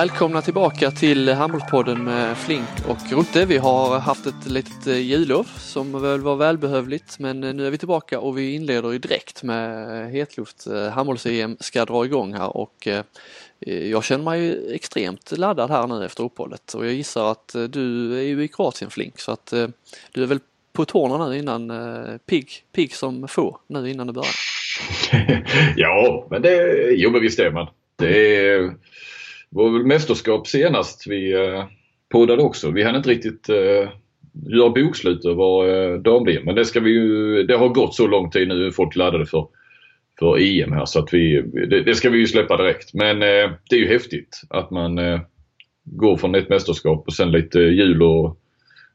Välkomna tillbaka till Handbollspodden med Flink och Rutte. Vi har haft ett litet eh, jullov som väl var välbehövligt men eh, nu är vi tillbaka och vi inleder ju direkt med hetluft. Eh, Handbolls-EM ska dra igång här och jag känner mig extremt laddad här nu efter uppehållet och jag gissar att du är ju i Kroatien Flink så att du är väl på tårna nu innan pigg, pig som få nu innan det börjar. ja, men det, jo men visst är man. Det är var väl mästerskap senast vi eh, poddade också. Vi hann inte riktigt eh, göra bokslut över eh, dam Men det, ska vi ju, det har gått så lång tid nu, folk laddade för, för EM här så att vi, det, det ska vi ju släppa direkt. Men eh, det är ju häftigt att man eh, går från ett mästerskap och sen lite jul och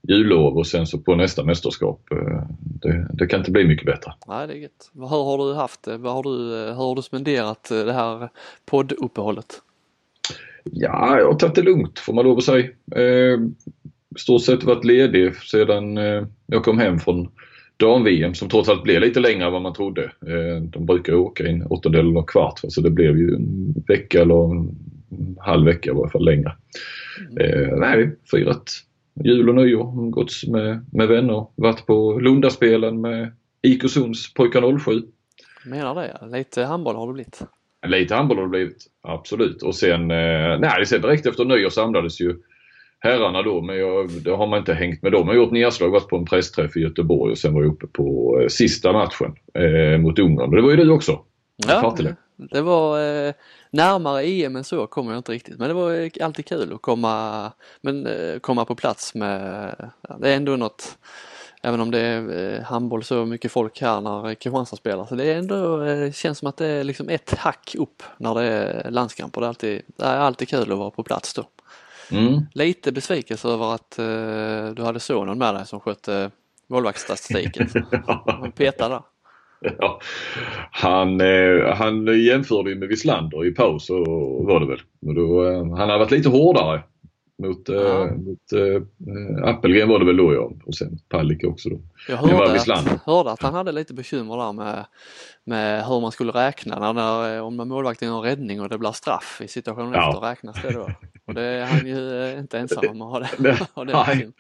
jullov och sen så på nästa mästerskap. Eh, det, det, kan inte bli mycket bättre. Nej, det är gött. Hur har du haft det? Har du, eh, hur har du spenderat eh, det här podduppehållet? Ja, jag har tagit det lugnt får man lov att säga. Eh, stort sett varit ledig sedan eh, jag kom hem från dam-VM som trots allt blev lite längre än vad man trodde. Eh, de brukar åka in åttondel eller kvart så det blev ju en vecka eller en halv vecka i varje fall längre. Eh, nej, firat jul och nyår, gått med, med vänner, varit på Lundaspelen med IK Sunds pojkar 07. Menar det, lite handboll har det blivit. Lite handboll har det blivit, absolut. Och sen, eh, nej, sen direkt efter nyår samlades ju herrarna då, men jag, det har man inte hängt med dem. Jag har gjort nedslag, varit på en pressträff i Göteborg och sen var jag uppe på eh, sista matchen eh, mot Ungern. det var ju du också. Ja, det var eh, närmare EM än så kommer jag inte riktigt men det var alltid kul att komma, men, eh, komma på plats med, det är ändå något Även om det är eh, handboll så mycket folk här när Kristianstad spelar. Så det är ändå, eh, känns som att det är liksom ett hack upp när det är landskamper. Det är alltid, det är alltid kul att vara på plats då. Mm. Lite besvikelse över att uh, du hade sonen med dig som skötte målvaktsstatistiken. Han petade där. Ja. Han, eh, han jämförde ju med Wislander i paus och var det väl. Och då, eh, han hade varit lite hårdare mot, eh, ja. äh, mot äh, Appelgren var det väl då ja. Och sen Pallik också då. Jag hörde att, hörde att han hade lite bekymmer där med, med hur man skulle räkna när, om målvakten gör räddning och det blir straff i situationen ja. efter räknas det då? Och det är han ju inte ensam om att ha det. ha det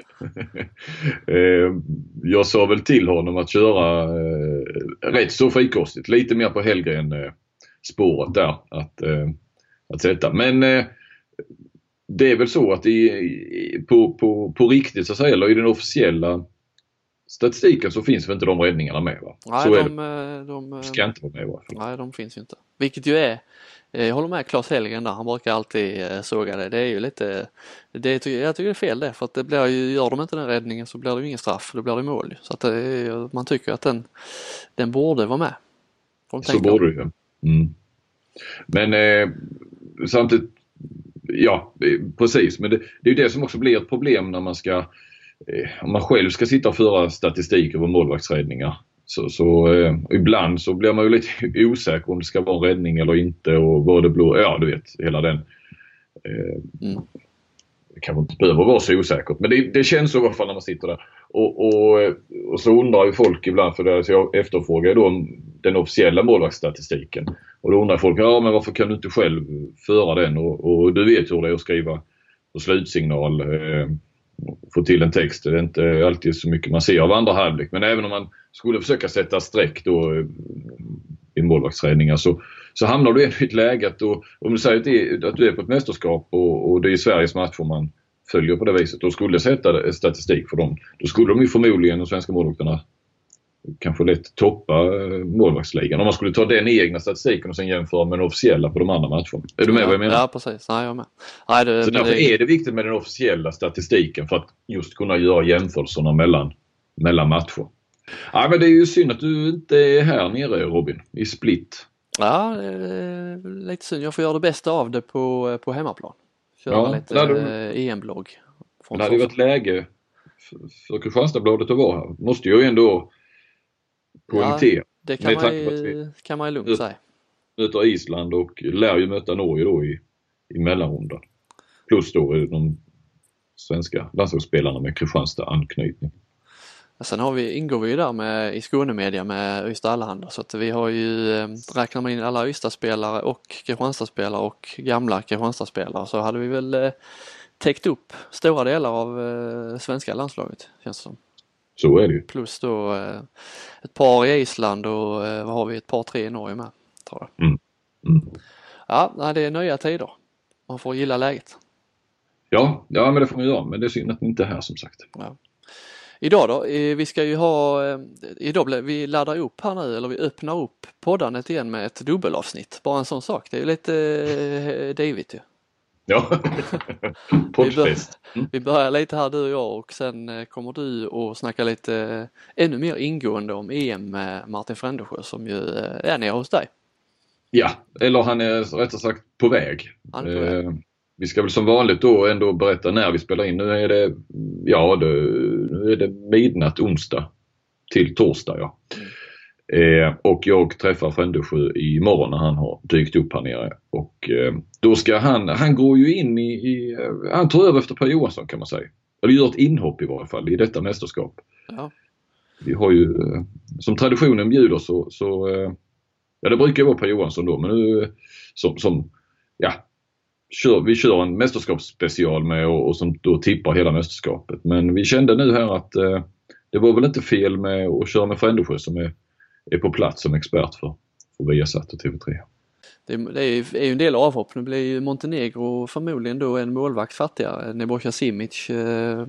jag sa väl till honom att köra rätt så frikostigt, lite mer på Hellgren spåret där att, att sätta. Men det är väl så att i, på, på, på riktigt så att säga, eller i den officiella statistiken så finns väl inte de räddningarna med va? Nej, så de, är det. de ska inte vara med i fall. Nej, de finns ju inte. Vilket ju är, eh, jag håller med Claes Hellgren där, han brukar alltid eh, såga det. Det är ju lite, det, jag tycker det är fel det för att det blir ju, gör de inte den räddningen så blir det ju ingen straff, då blir det mål. Så att det, man tycker att den, den borde vara med. Så borde det ju. Mm. Men eh, samtidigt ja, precis. Men det, det är ju det som också blir ett problem när man ska eh, om man själv ska sitta och föra statistik över målvaktsräddningar. Så, så eh, ibland så blir man ju lite osäker om det ska vara räddning eller inte och vad det blir. Ja, du vet hela den. Eh, mm. Det kanske inte behöver vara så osäkert men det, det känns så i alla fall när man sitter där. Och, och, och så undrar ju folk ibland, för det, så jag efterfrågar ju då den officiella målvaktsstatistiken. Och då undrar folk, ja men varför kan du inte själv föra den? Och, och du vet hur det är att skriva på slutsignal. Eh, få till en text. Det är inte alltid så mycket man ser av andra halvlek. Men även om man skulle försöka sätta streck då eh, i målvaktsräddningar så, alltså, så hamnar du ändå i ett läge att då, om du säger att, det, att du är på ett mästerskap och, och det är Sveriges matcher man följer på det viset Då skulle sätta statistik för dem. Då skulle de ju förmodligen, de svenska målvakterna, kanske lätt toppa eh, målvaktsligan. Om man skulle ta den egna statistiken och sen jämföra med den officiella på de andra matcherna. Är du med ja, vad jag menar? Ja precis, Nej, jag är med. Nej, det, så därför det... är det viktigt med den officiella statistiken för att just kunna göra jämförelserna mellan, mellan matcher. Ja, men det är ju synd att du inte är här nere Robin, i Split. Ja, lite synd. Jag får göra det bästa av det på, på hemmaplan. Köra ja, lite hade... EM-blogg. Det hade ju varit läge för Kristianstadsbladet att vara här. Måste ju ändå poängtera. Ja, det kan man, ju, kan man ju lugnt säga. Möter Island och lär ju möta Norge då i, i mellanrundan. Plus då de svenska landslagsspelarna med Kristianstad anknytning. Sen har vi, ingår vi ju där med, i Skånemedia med Ystad Allehanda så att vi har ju, eh, räknar man in alla Ystad-spelare och Kristianstad-spelare och gamla Kristianstad-spelare så hade vi väl eh, täckt upp stora delar av eh, svenska landslaget känns det som. Så är det ju. Plus då eh, ett par i Island och eh, vad har vi, ett par tre i Norge med. Tror jag. Mm. Mm. Ja, det är nya tider. Man får gilla läget. Ja, ja men det får man göra. Men det är synd att ni inte är här som sagt. Ja. Idag då, eh, vi ska ju ha, idag vi laddar upp här nu eller vi öppnar upp poddandet igen med ett dubbelavsnitt. Bara en sån sak, det är ju lite David ju. Ja, poddfest. Mm. Vi börjar lite här du och jag och sen eh, kommer du och snacka lite eh, ännu mer ingående om EM med Martin Frändesjö som ju eh, är nere hos dig. Ja, eller han är rättare sagt på väg. Han är på väg. Eh, vi ska väl som vanligt då ändå berätta när vi spelar in. Nu är det, ja, det, nu är det midnatt onsdag till torsdag. Ja. Eh, och jag träffar Frändesjö imorgon när han har dykt upp här nere. Och eh, då ska han, han går ju in i, i eh, han tar över efter Per Johansson kan man säga. Eller gör ett inhopp i varje fall i detta mästerskap. Ja. Vi har ju, eh, som traditionen bjuder så, så eh, ja det brukar vara Per Johansson då men nu som, som ja, kör, vi kör en mästerskapsspecial med och, och som då tippar hela mästerskapet. Men vi kände nu här att det var väl inte fel med att köra med Frändesjö som är, är på plats som expert för, för Viasat och TV3. Det, det är, ju, en del avhopp. Nu blir ju Montenegro förmodligen då en målvakt fattigare. Nebojsa Simic eh,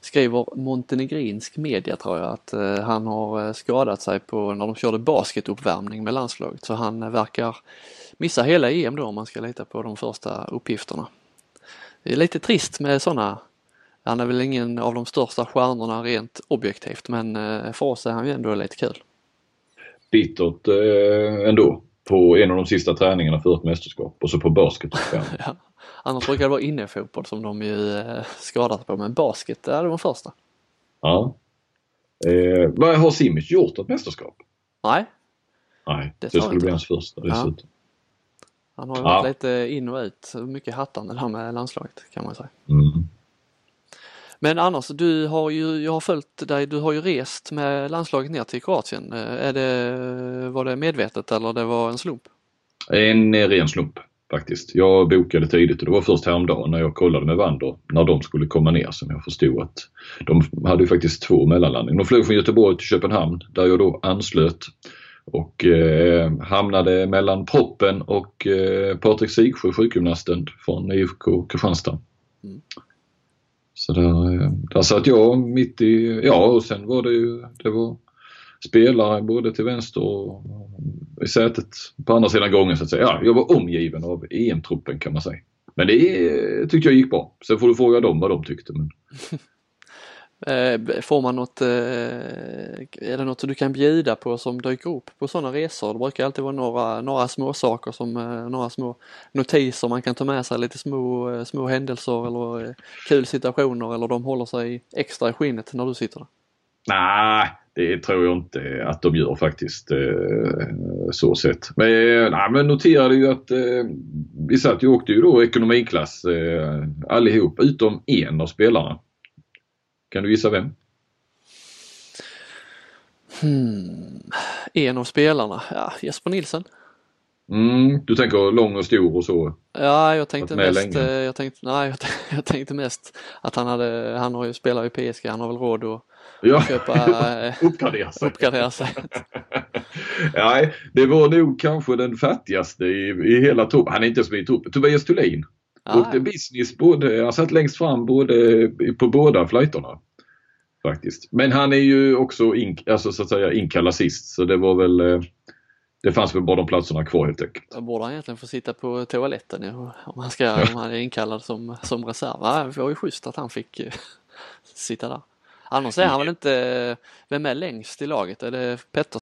skriver montenegrinsk media tror jag att eh, han har eh, skadat sig på när de körde basketuppvärmning med landslaget så han eh, verkar missa hela EM då om man ska lita på de första uppgifterna. Det är lite trist med sådana han är väl ingen av de största stjärnorna rent objektivt men eh, för oss är han ju ändå lite kul. Bittert eh, ändå på en av de sista träningarna för ett mästerskap och så på basket. Ja. Annars brukar det vara innefotboll som de ju eh, skadar sig på men basket är de första. ja. Eh, vad har Simic gjort ett mästerskap? Nej, Nej, Det det, skulle bli hans första dessutom. han har ju Ja. varit lite in och ut, mycket hattande där med landslaget kan man säga. Mm. Men annars, du har ju, jag har följt dig, du har ju rest med landslaget ner till Kroatien. Eh, Är det, var det medvetet eller det var en slump? En ren slump faktiskt. Jag bokade tidigt och det var först häromdagen när jag kollade med Wander när de skulle komma ner som jag förstod att de hade ju faktiskt två mellanlandningar. De flög från Göteborg till Köpenhamn där jag då anslöt och eh, hamnade mellan proppen och eh, Patrik Sigsjö, sjukgymnasten från IFK Kristianstad. Mm. Så där, där satt jag mitt i, ja och sen var det ju, det var spelare både till vänster och i sätet på andra sidan gången så att säga. Ja, jag var omgiven av EM-truppen kan man säga. Men det eh, tyckte jag gick bra. Sen får du fråga dem vad de tyckte. Men... Eh, får man något, eh, är det något du kan bjuda på som dyker upp på sådana resor? Det brukar alltid vara några, några små saker som, eh, några små notiser man kan ta med sig, lite små, små händelser eller kul situationer eller de håller sig extra i skinnet när du sitter där. Nej, det tror jag inte att de gör faktiskt. Eh, så sett. Men, eh, nej, men noterade ju att eh, vi satt ju och åkte ju då ekonomiklass eh, allihop utom en av spelarna. Kan du gissa vem? Hmm. En av spelarna, ja Jesper Nilsson. Mm, du tänker lång och stor och så? Ja, jag tänkte mest, eh, jag tänkte, nej, jag tänkte, jag tänkte mest att han hade, han har ju spelat i PSG, han har väl råd att Ja, köpa, eh, uppgradera sig. uppgradera sig. Nej, det var nog kanske den fattigaste i, i hela truppen. Han är inte ens med i truppen. Tobias Thulin. Ja, Åkte business både, han satt längst fram både på båda flighterna. Faktiskt. Men han är ju också in, alltså, så att säga inkallad sist så det var väl eh, Det fanns väl bara de platserna kvar helt enkelt. Då borde han egentligen få sitta på toaletten ja, om han, ska, om han är inkallad som, som reserv. Ja, det var ju schysst att han fick eh, sitta där. Annars är han väl inte, vem är längst i laget? Är det Petter?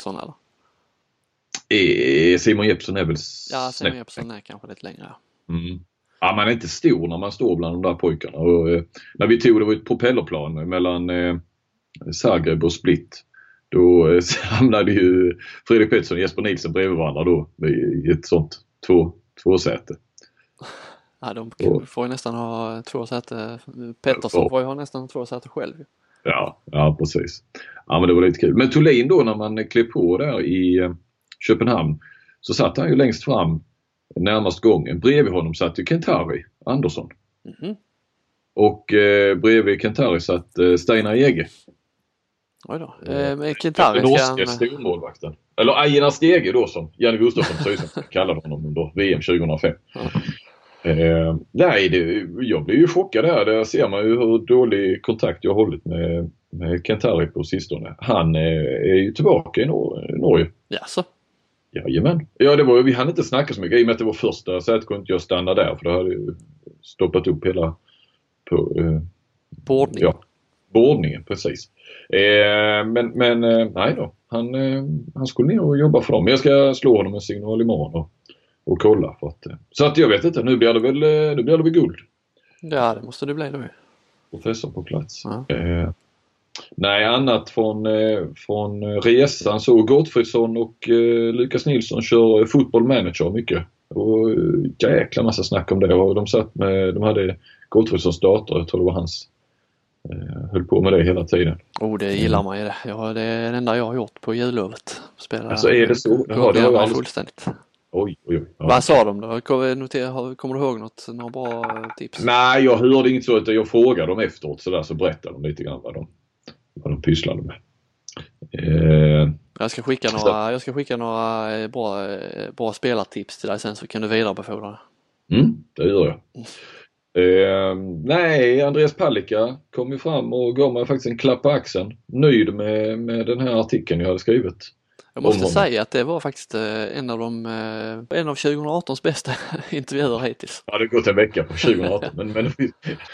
Sån eller? Simon Jeppsson är väl Ja, Simon. Jeppsson är kanske lite längre. Mm. Ja, man är inte stor när man står bland de där pojkarna. Och, eh, när vi tog det var ett propellerplan mellan eh, Zagreb och Split. Då eh, hamnade ju Fredrik Pettersson och Jesper Nilsson bredvid varandra då i ett sånt två, tvåsäte. Ja, de får ju nästan ha två säte. Pettersson får ju ha nästan två säte själv. Ja, ja precis. Ja men det var lite kul. Men Thulin då när man klev på där i eh, Köpenhamn så satt han ju längst fram närmast gången. Bredvid honom satt ju Kentari Andersson. Mhm. Och eh, bredvid Kentari satt eh, Steinar Ege. Oj då. Ja. Eh, men Kentari norske kan... stormålvaktien. Eller Aina Stege då som Janne Gustafsson Sydsvenskan kallade honom under VM 2005. Ja. Eh, nej, det, jag blev ju chockad där. Där ser man ju hur dålig kontakt jag har hållit med, med Kentari på sistone. Han eh, är ju tillbaka i Nor- Norge. Jaså? Jajamän. Ja, det var, vi hann inte snacka så mycket. I och med att det var första sätet kunde inte jag stanna där för det hade ju stoppat upp hela på, eh, Bordning? Ja, bordningen precis. Eh, men men eh, nej då. Han, eh, han skulle ner och jobba för dem. Jag ska slå honom en signal imorgon och, och kolla. För att, eh, så att jag vet inte. Nu blir det väl, eh, nu blir det väl guld. Ja, det måste det bli då. Professor på plats. Ja. Eh, nej, annat från, eh, från resan så Gottfridsson och eh, Lukas Nilsson kör eh, football manager mycket. Och jäkla massa snack om det. Och de satt med, de hade Gottfridssons dator, jag tror det var hans. Eh, höll på med det hela tiden. Oh, det gillar man ju det. Ja, det är det enda jag har gjort på jullovet. Spela Alltså, är det så? Ja, det mig alldeles- fullständigt. Oj, oj, oj. Ja. Vad sa de då? Kommer, du ihåg något? Några bra tips? Nej, jag hörde inget så. Jag frågade dem efteråt så där så berättade de lite grann vad de, vad de pysslade med. Eh, Jag ska skicka några, jag ska skicka några eh, bra, eh, bra spelartips till dig sen så kan du vidarebefordra det. mm, det gör jag. Eh, nej, Andreas Palicka kom ju fram och gav mig faktiskt en klapp på axeln. Nöjd med, med den här artikeln jag hade skrivit. Jag måste honom. säga att det var faktiskt eh, en av de, eh, en av 2018s bästa intervjuer hittills. Ja, det har gått en vecka på 2018 men, men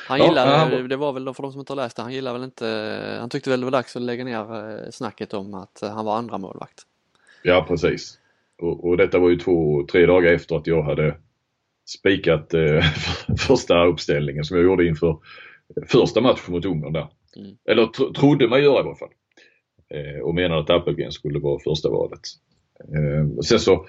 Han Ja, gillade, han var- det var väl då för de som inte har läst det, han gillade väl inte, han tyckte väl det var dags att lägga ner eh, snacket om att eh, han var andra målvakt. Ja precis. Och, och detta var ju två, tre dagar efter att jag hade spikat eh, första uppställningen som jag gjorde inför första matchen mot Ungern där. Mm. Eller tro, trodde man göra i alla fall. Eh, och menade att Appelgren skulle vara första valet. Ehm, sen så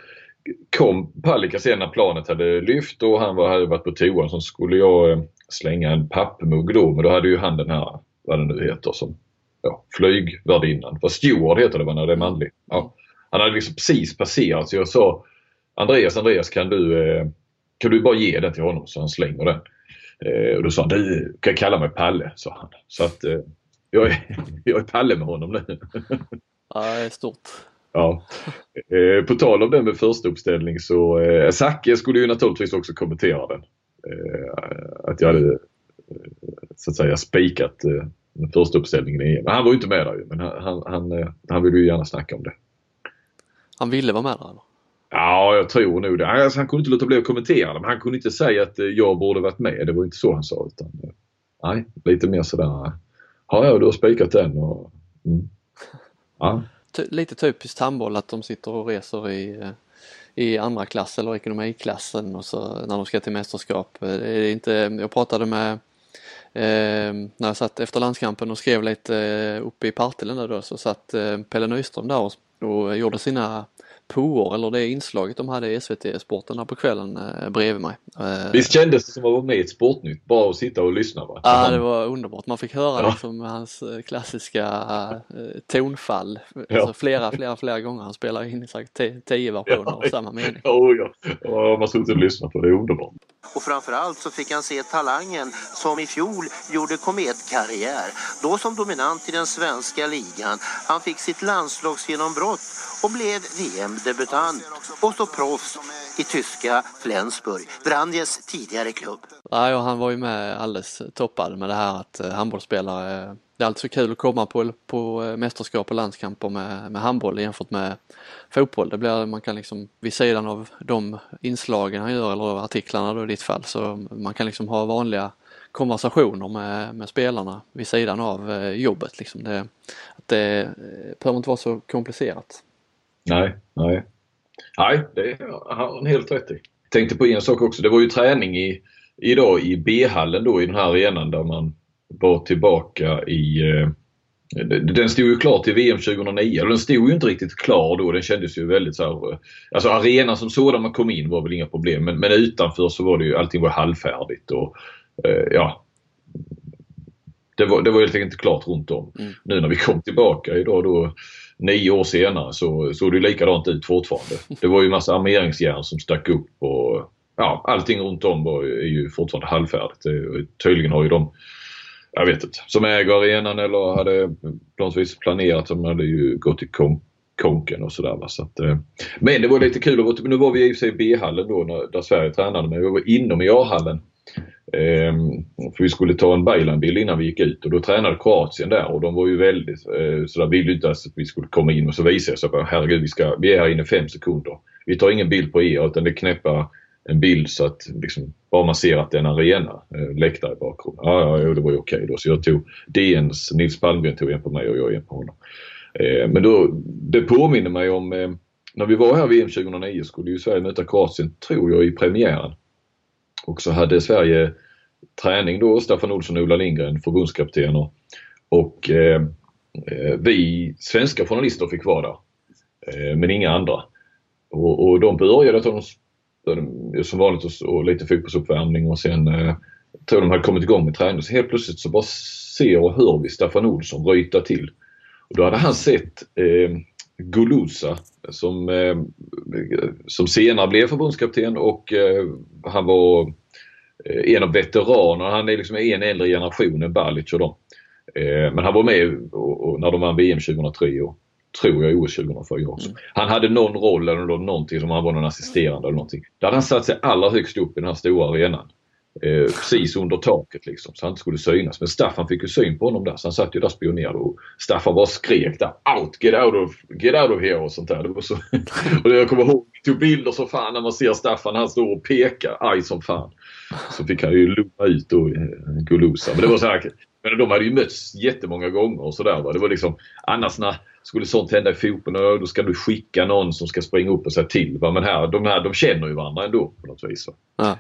kom Palicka sen när planet hade lyft och han var, hade varit på toan så skulle jag eh, slänga en pappmugg då men då hade ju han den här, vad den nu heter, som ja, flygvärdinnan. Vad steward heter det va, när det är manligt. Ja. Han hade liksom precis passerat så jag sa Andreas, Andreas kan du, eh, kan du bara ge den till honom så han slänger den. Och då sa han, du kan kalla mig Palle, sa han. Så att jag, är, jag är Palle med honom nu. Ja, det är stort. Ja. Eh, på tal om den med första uppställning så eh, Zacke skulle ju naturligtvis också kommentera den. Eh, att jag hade så att säga spikat eh, den första uppställningen i EM. Men han var ju inte med där ju, men han, han, han, han ville ju gärna snacka om det. Han ville vara med där eller? Ja, jag tror nog det. Alltså, han kunde inte låta bli att kommentera det, men han kunde inte säga att jag borde varit med. Det var inte så han sa. Utan, nej, lite mer sådär. Ja, ja, du har spikat den och... Mm. Ja, Ty- lite typiskt handboll att de sitter och reser i, eh, i andra klass eller ekonomiklassen och så när de ska till mästerskap. Eh, det är inte, jag pratade med eh, när jag satt efter landskampen och skrev lite eh, uppe i Partille då så satt eh, Pelle Nyström där och, och gjorde sina poor eller det inslaget de hade i SVT-sporten här på kvällen eh, bredvid mig. Eh, Visst kändes det som att vara med i ett Sportnytt? Bara att sitta och lyssna va? Ja, Han- det var underbart. Man fick höra Ja. liksom hans eh, klassiska eh, tonfall. Ja. Alltså flera, flera, flera gånger. Han spelar in säkert tio versioner av samma mening. Oh, ja. ja, man har suttit och lyssnat på det. Det är underbart. Och framförallt så fick han se talangen som i fjol gjorde kometkarriär. Då som dominant i den svenska ligan. Han fick sitt landslagsgenombrott och blev VM-debutant. Och så proffs i tyska Flensburg, Vranjes tidigare klubb. Ja, och han var ju med alldeles toppad med det här att eh, handbollsspelare det är alltid så kul att komma på, på eh, mästerskap och landskamper med, med handboll jämfört med fotboll. Det blir, man kan liksom vid sidan av de inslagen han gör eller artiklarna då i ditt fall så man kan liksom ha vanliga konversationer med, med spelarna vid sidan av eh, jobbet. Liksom det, att det eh, behöver inte vara så komplicerat. Nej, nej. Nej, det har han helt rätt i. Tänkte på en sak också. Det var ju träning i, idag i B-hallen då i den här arenan där man var tillbaka i eh, den stod ju klar till VM 2009. Den stod ju inte riktigt klar då. Den kändes ju väldigt så här, eh, Alltså arenan som sådan man kom in var väl inga problem men, men utanför så var det ju allting var halvfärdigt och eh, ja. Det var, det var helt enkelt inte klart runt om. Mm. Nu när vi kom tillbaka idag då nio år senare så såg det likadant ut fortfarande. Det var ju massa armeringsjärn som stack upp och ja, allting runt om var, är ju fortfarande halvfärdigt. Tydligen har ju de jag vet inte, som äger arenan eller hade på något vis planerat. De hade ju gått i kon konken och sådär. Så att, eh, men det var lite kul. Att, nu var vi i och för sig i B-hallen då när, där Sverige tränade men vi var inom i A-hallen. Ehm, för vi skulle ta en Baylan-bild innan vi gick ut och då tränade Kroatien där och de var ju väldigt eh, så där ville inte att vi skulle komma in och så visade jag så att herregud vi, ska, vi är här inne fem sekunder. Vi tar ingen bild på er utan det knäppa en bild så att liksom, bara man ser att det är en arena, eh, läktare i bakgrunden. Ja, ja, det var ju okej okay då. Så jag tog DNs, Nils Palmgren tog en på mig och jag en på honom. Eh, men då, det påminner mig om när vi var här VM 2009 skulle ju Sverige möta Kroatien, tror jag, i premiären. Och så hade Sverige träning då, Staffan Olsson och Ola Lindgren, förbundskaptener. Och eh, eh, vi svenska journalister fick vara där. Eh, men inga andra. Och, och de började ta som vanligt och, och lite fotbollsuppvärmning och sen eh, tror de hade kommit igång med träning. Så helt plötsligt så bara ser och hör vi Staffan Olsson ryta till. Och då hade han sett eh, Gulusa som, eh, som senare blev förbundskapten och eh, han var eh, en av veteranerna. Han är liksom en äldre generation än Balic och dem. Men han var med när de vann VM 2003 och tror jag, OS 2004 också. Mm. Han hade någon roll eller någonting som han var någon assisterande eller någonting. Där hade han satt sig allra högst upp i den här stora arenan. Eh, precis under taket liksom så han inte skulle synas. Men Staffan fick ju syn på honom där så han satt ju där och spionerade och Staffan bara skrek där out, get out of, get out of here och sånt där. Det var så, och jag kommer ihåg, vi tog bilder så fan när man ser Staffan han står och pekar arg som fan. Så fick han ju lugna ut då, eh, Gulusa. Men det var så här, men de hade ju mötts jättemånga gånger och sådär. Det var liksom annars när skulle sånt hända i fotbollen då ska du skicka någon som ska springa upp och säga till. Men här, de här de känner ju varandra ändå på något vis. Ja.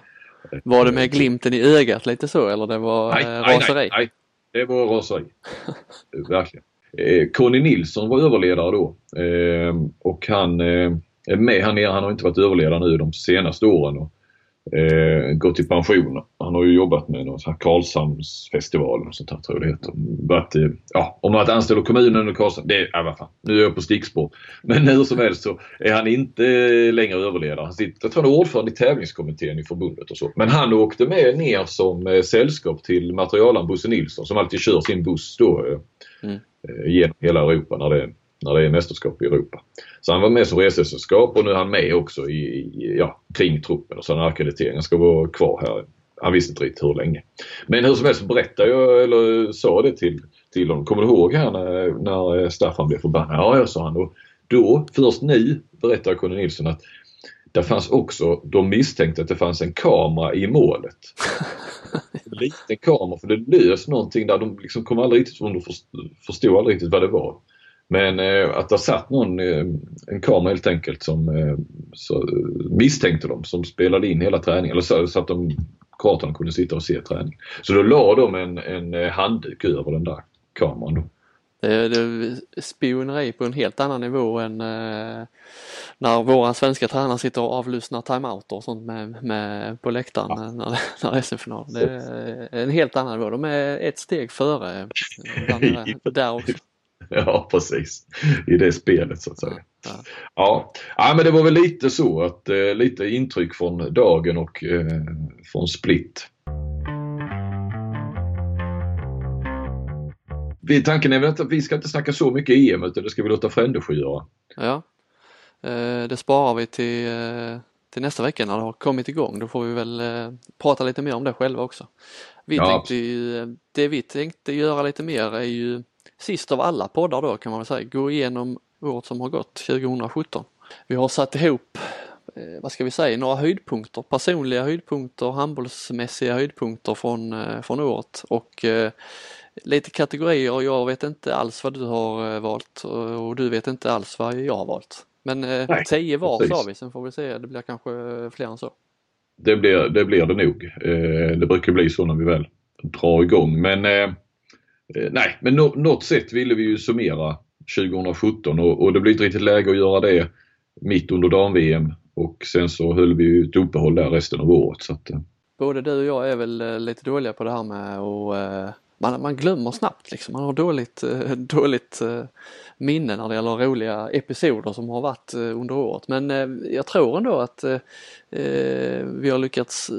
Var det med glimten i ögat lite så eller det var nej, eh, raseri? Nej, nej, det var raseri. Verkligen. Eh, Conny Nilsson var överledare då eh, och han eh, är med här nere. Han har inte varit överledare nu de senaste åren. Och, eh, gått i pension. Han har ju jobbat med någon sån här Karlshamnsfestivalen och sånt här tror jag det heter. Varit, eh, ja, om anställd av kommunen och Karlshamn, det, ja vad fan, nu är jag på stickspår. Men hur som helst så är han inte längre överledare. Han sitter, jag tror han är ordförande i tävlingskommittén i förbundet och så. Men han åkte med ner som eh, sällskap till materialaren Bosse Nilsson som alltid kör sin buss då eh, mm. Eh, genom hela Europa när det när det är mästerskap i Europa. Så han var med som resesällskap och nu är han med också i, i ja, kring truppen och så han akkrediteringen ska vara kvar här. Han visste inte riktigt hur länge. Men hur som helst berättade jag, eller sa det till, till honom. Kommer du ihåg här när, när Staffan blev förbannad? Ja, jag sa han. Och då, först nu, berättar Conny Nilsson att det fanns också, de misstänkte att det fanns en kamera i målet. En liten kamera för det lös någonting där de liksom kom aldrig riktigt underförstod, förstod aldrig riktigt vad det var. Men eh, att det satt någon, eh, en kamera helt enkelt som eh, så, misstänkte de som spelade in hela träningen. Eller så, så att de kroaterna kunde sitta och se träning. Så då la de en, en eh, handduk över den där kameran. Då. Det är spioneri på en helt annan nivå än eh, när våra svenska tränare sitter och avlyssnar timeouter och sånt med, med på läktaren ja. när, det, när det är SM-final. Det är en helt annan nivå. De är ett steg före eh, där också. Ja, precis. I det spelet så att säga. Ja, ja. ja men det var väl lite så att eh, lite intryck från dagen och eh, från Split. Vi, tanken är väl att vi ska inte snacka så mycket EM utan det ska vi låta Frändesjö göra. Ja, eh, det sparar vi till, eh, till nästa vecka när det har kommit igång. Då får vi väl eh, prata lite mer om det själva också. Vi Ja, tänkte ju, det vi tänkte göra lite mer är ju sist av alla poddar då kan man väl säga, gå igenom året som har gått, 2017. Vi har satt ihop, eh, vad ska vi säga, några höjdpunkter, personliga höjdpunkter, handbollsmässiga höjdpunkter från, eh, från året och eh, lite kategorier. Jag vet inte alls vad du har eh, valt och du vet inte alls vad jag har valt. Men Nej, tio var precis. sa vi, sen får vi se, det blir kanske fler än så. Det blir det, blir det nog. Det brukar bli så när vi väl drar igång. Men Eh, nej, men no, något sätt ville vi ju summera 2017 och, och det blir inte riktigt läge att göra det mitt under dam-VM och sen så höll vi ju ett uppehåll där resten av året. Så att, eh. Både du och jag är väl eh, lite dåliga på det här med att man, man glömmer snabbt liksom. Man har dåligt, dåligt minne när det gäller roliga episoder som har varit under året. Men jag tror ändå att vi har lyckats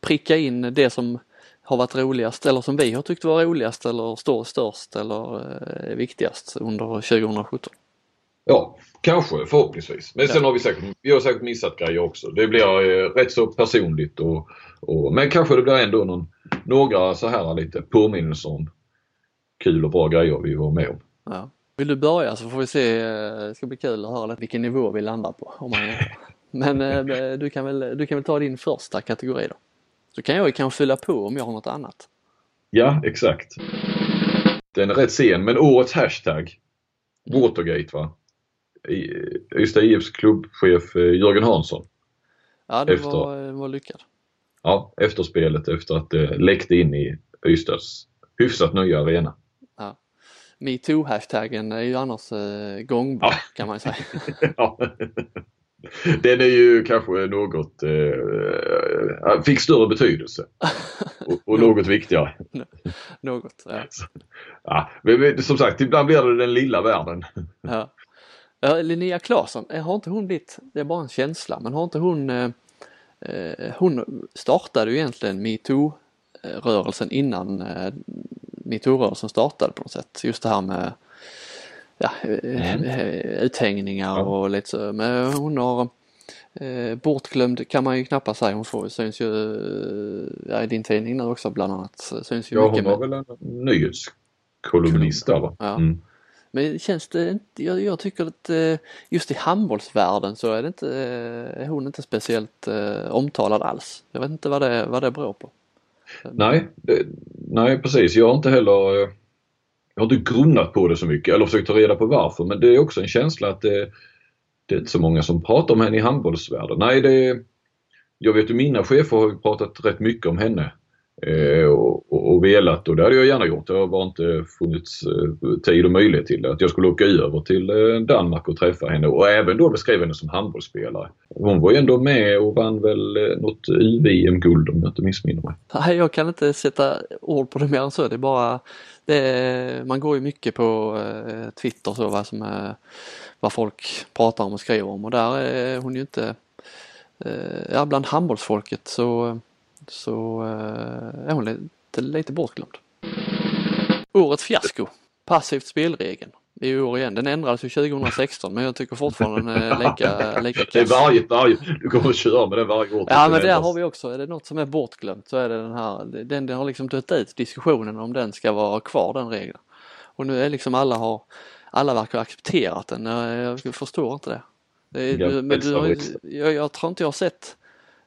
pricka in det som har varit roligast eller som vi har tyckt var roligast eller står störst eller eh, viktigast under 2017. Ja, kanske förhoppningsvis. Men sen har vi säkert, vi har säkert missat grejer också. Det blir eh, rätt så personligt och, och, men kanske det blir ändå någon, några så här lite påminnelser om kul och bra grejer vi var med om. Ja. Vill du börja så får vi se, eh, det ska bli kul att höra vilken nivå vi landar på. Om man. Men eh, du kan, väl, du kan väl ta din första kategori då. Så kan jag ju kanske fylla på om jag har något annat. Ja, exakt. Den är rätt sen, men årets hashtag Watergate va? Ystad IFs klubbchef eh, Jörgen Hansson. Ja, det Efter. var, var lyckad. Ja, efter spelet efter att det läckte in i Ystads hyfsat nya arena. Ja. Metoo-hashtaggen är ju annars eh, gångbar Ja. kan man ju säga. Ja. Den är ju kanske något, eh, fick större betydelse. Och, och något viktigare. Något. Ja. Ja, men, som sagt, ibland blir det den lilla världen. Ja. Ja, Linnea Claesson, eh, har inte hon blivit, det är bara en känsla, men har inte hon, eh, eh, hon startade ju egentligen metoo-rörelsen innan eh, metoo-rörelsen startade på något sätt. Just det här med ja, eh, eh, uthängningar och lite så. Men hon har eh, bortglömd kan man ju knappast säga. Hon får, syns ju eh, ja, i din tidning nu också bland annat. Syns ju Ja, mycket hon var med. väl en nyhetskolumnist där va? Ja. Mm. Men känns det inte, jag, jag tycker att just i handbollsvärlden så är det inte, är hon inte speciellt omtalad alls. Jag vet inte vad det, vad det beror på. Nej, det, nej precis. Jag har inte heller jag har inte grunnat på det så mycket. Eller försökt ta reda på varför. Men det är också en känsla att det, det är inte så många som pratar om henne i handbollsvärlden. Nej, det, jag vet ju mina chefer har ju pratat rätt mycket om henne. Eh, och, och, och velat och det hade jag gärna gjort. Det har bara inte funnits eh, tid och möjlighet till det. Att jag skulle åka över till eh, Danmark och träffa henne och även då beskriva henne som handbollsspelare. Hon var ju ändå med och vann väl något något UVM-guld om jag inte missminner mig. Nej, jag kan inte sätta ord på det mer än så. Det är bara, det är, man går ju mycket på Twitter Twitter så vad som är, vad folk pratar om och skriver om och där är hon ju inte, ja bland handbollsfolket så, så eh, är hon lite, lite bortglömd. Årets fiasko, passivt spelregeln. I år igen. Den ändrades ju 2016 men jag tycker fortfarande den är lika, lika Det är varje, varje, du kommer att köra med det varje år. Ja men den där har vi också, är det något som är bortglömt så är det den här, den, den har liksom dött ut diskussionen om den ska vara kvar den regeln. Och nu är liksom alla har, alla verkar ha accepterat den, jag, jag förstår inte det. det är, Ja, du, men du har, jag, jag tror inte jag har sett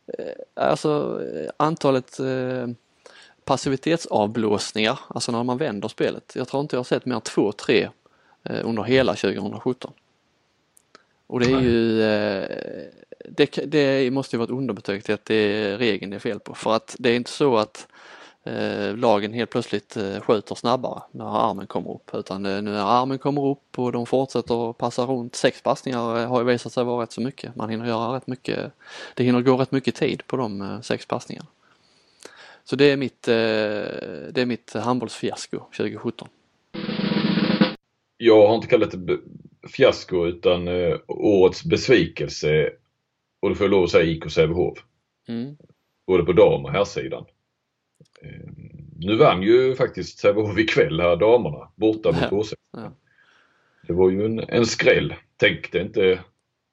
Eh, alltså eh, antalet eh, passivitetsavblåsningar, alltså när man vänder spelet. Jag tror inte jag har sett mer än två, tre eh, under hela 2017. Och det är ju, det, det måste ju vara ett underbetyg till att det är regeln det är fel på. För att det är inte så att eh, lagen helt plötsligt eh, skjuter snabbare när armen kommer upp. Utan eh, nu när armen kommer upp och de fortsätter att passa runt. Sex passningar eh, har ju visat sig vara rätt så mycket. Man hinner göra rätt mycket. Det hinner gå rätt mycket tid på de eh, sex passningarna. Så det är mitt, eh, det är mitt handbollsfiasko 2017. Jag har inte kallat det fiasko utan eh, årets besvikelse. Och det får jag lov att säga IK Sävehof. Mm. Både på dam och herrsidan. Eh, nu vann ju faktiskt Sävehof ikväll här damerna borta mot. H6. Ja. Det var ju en, en skräll. Tänkte inte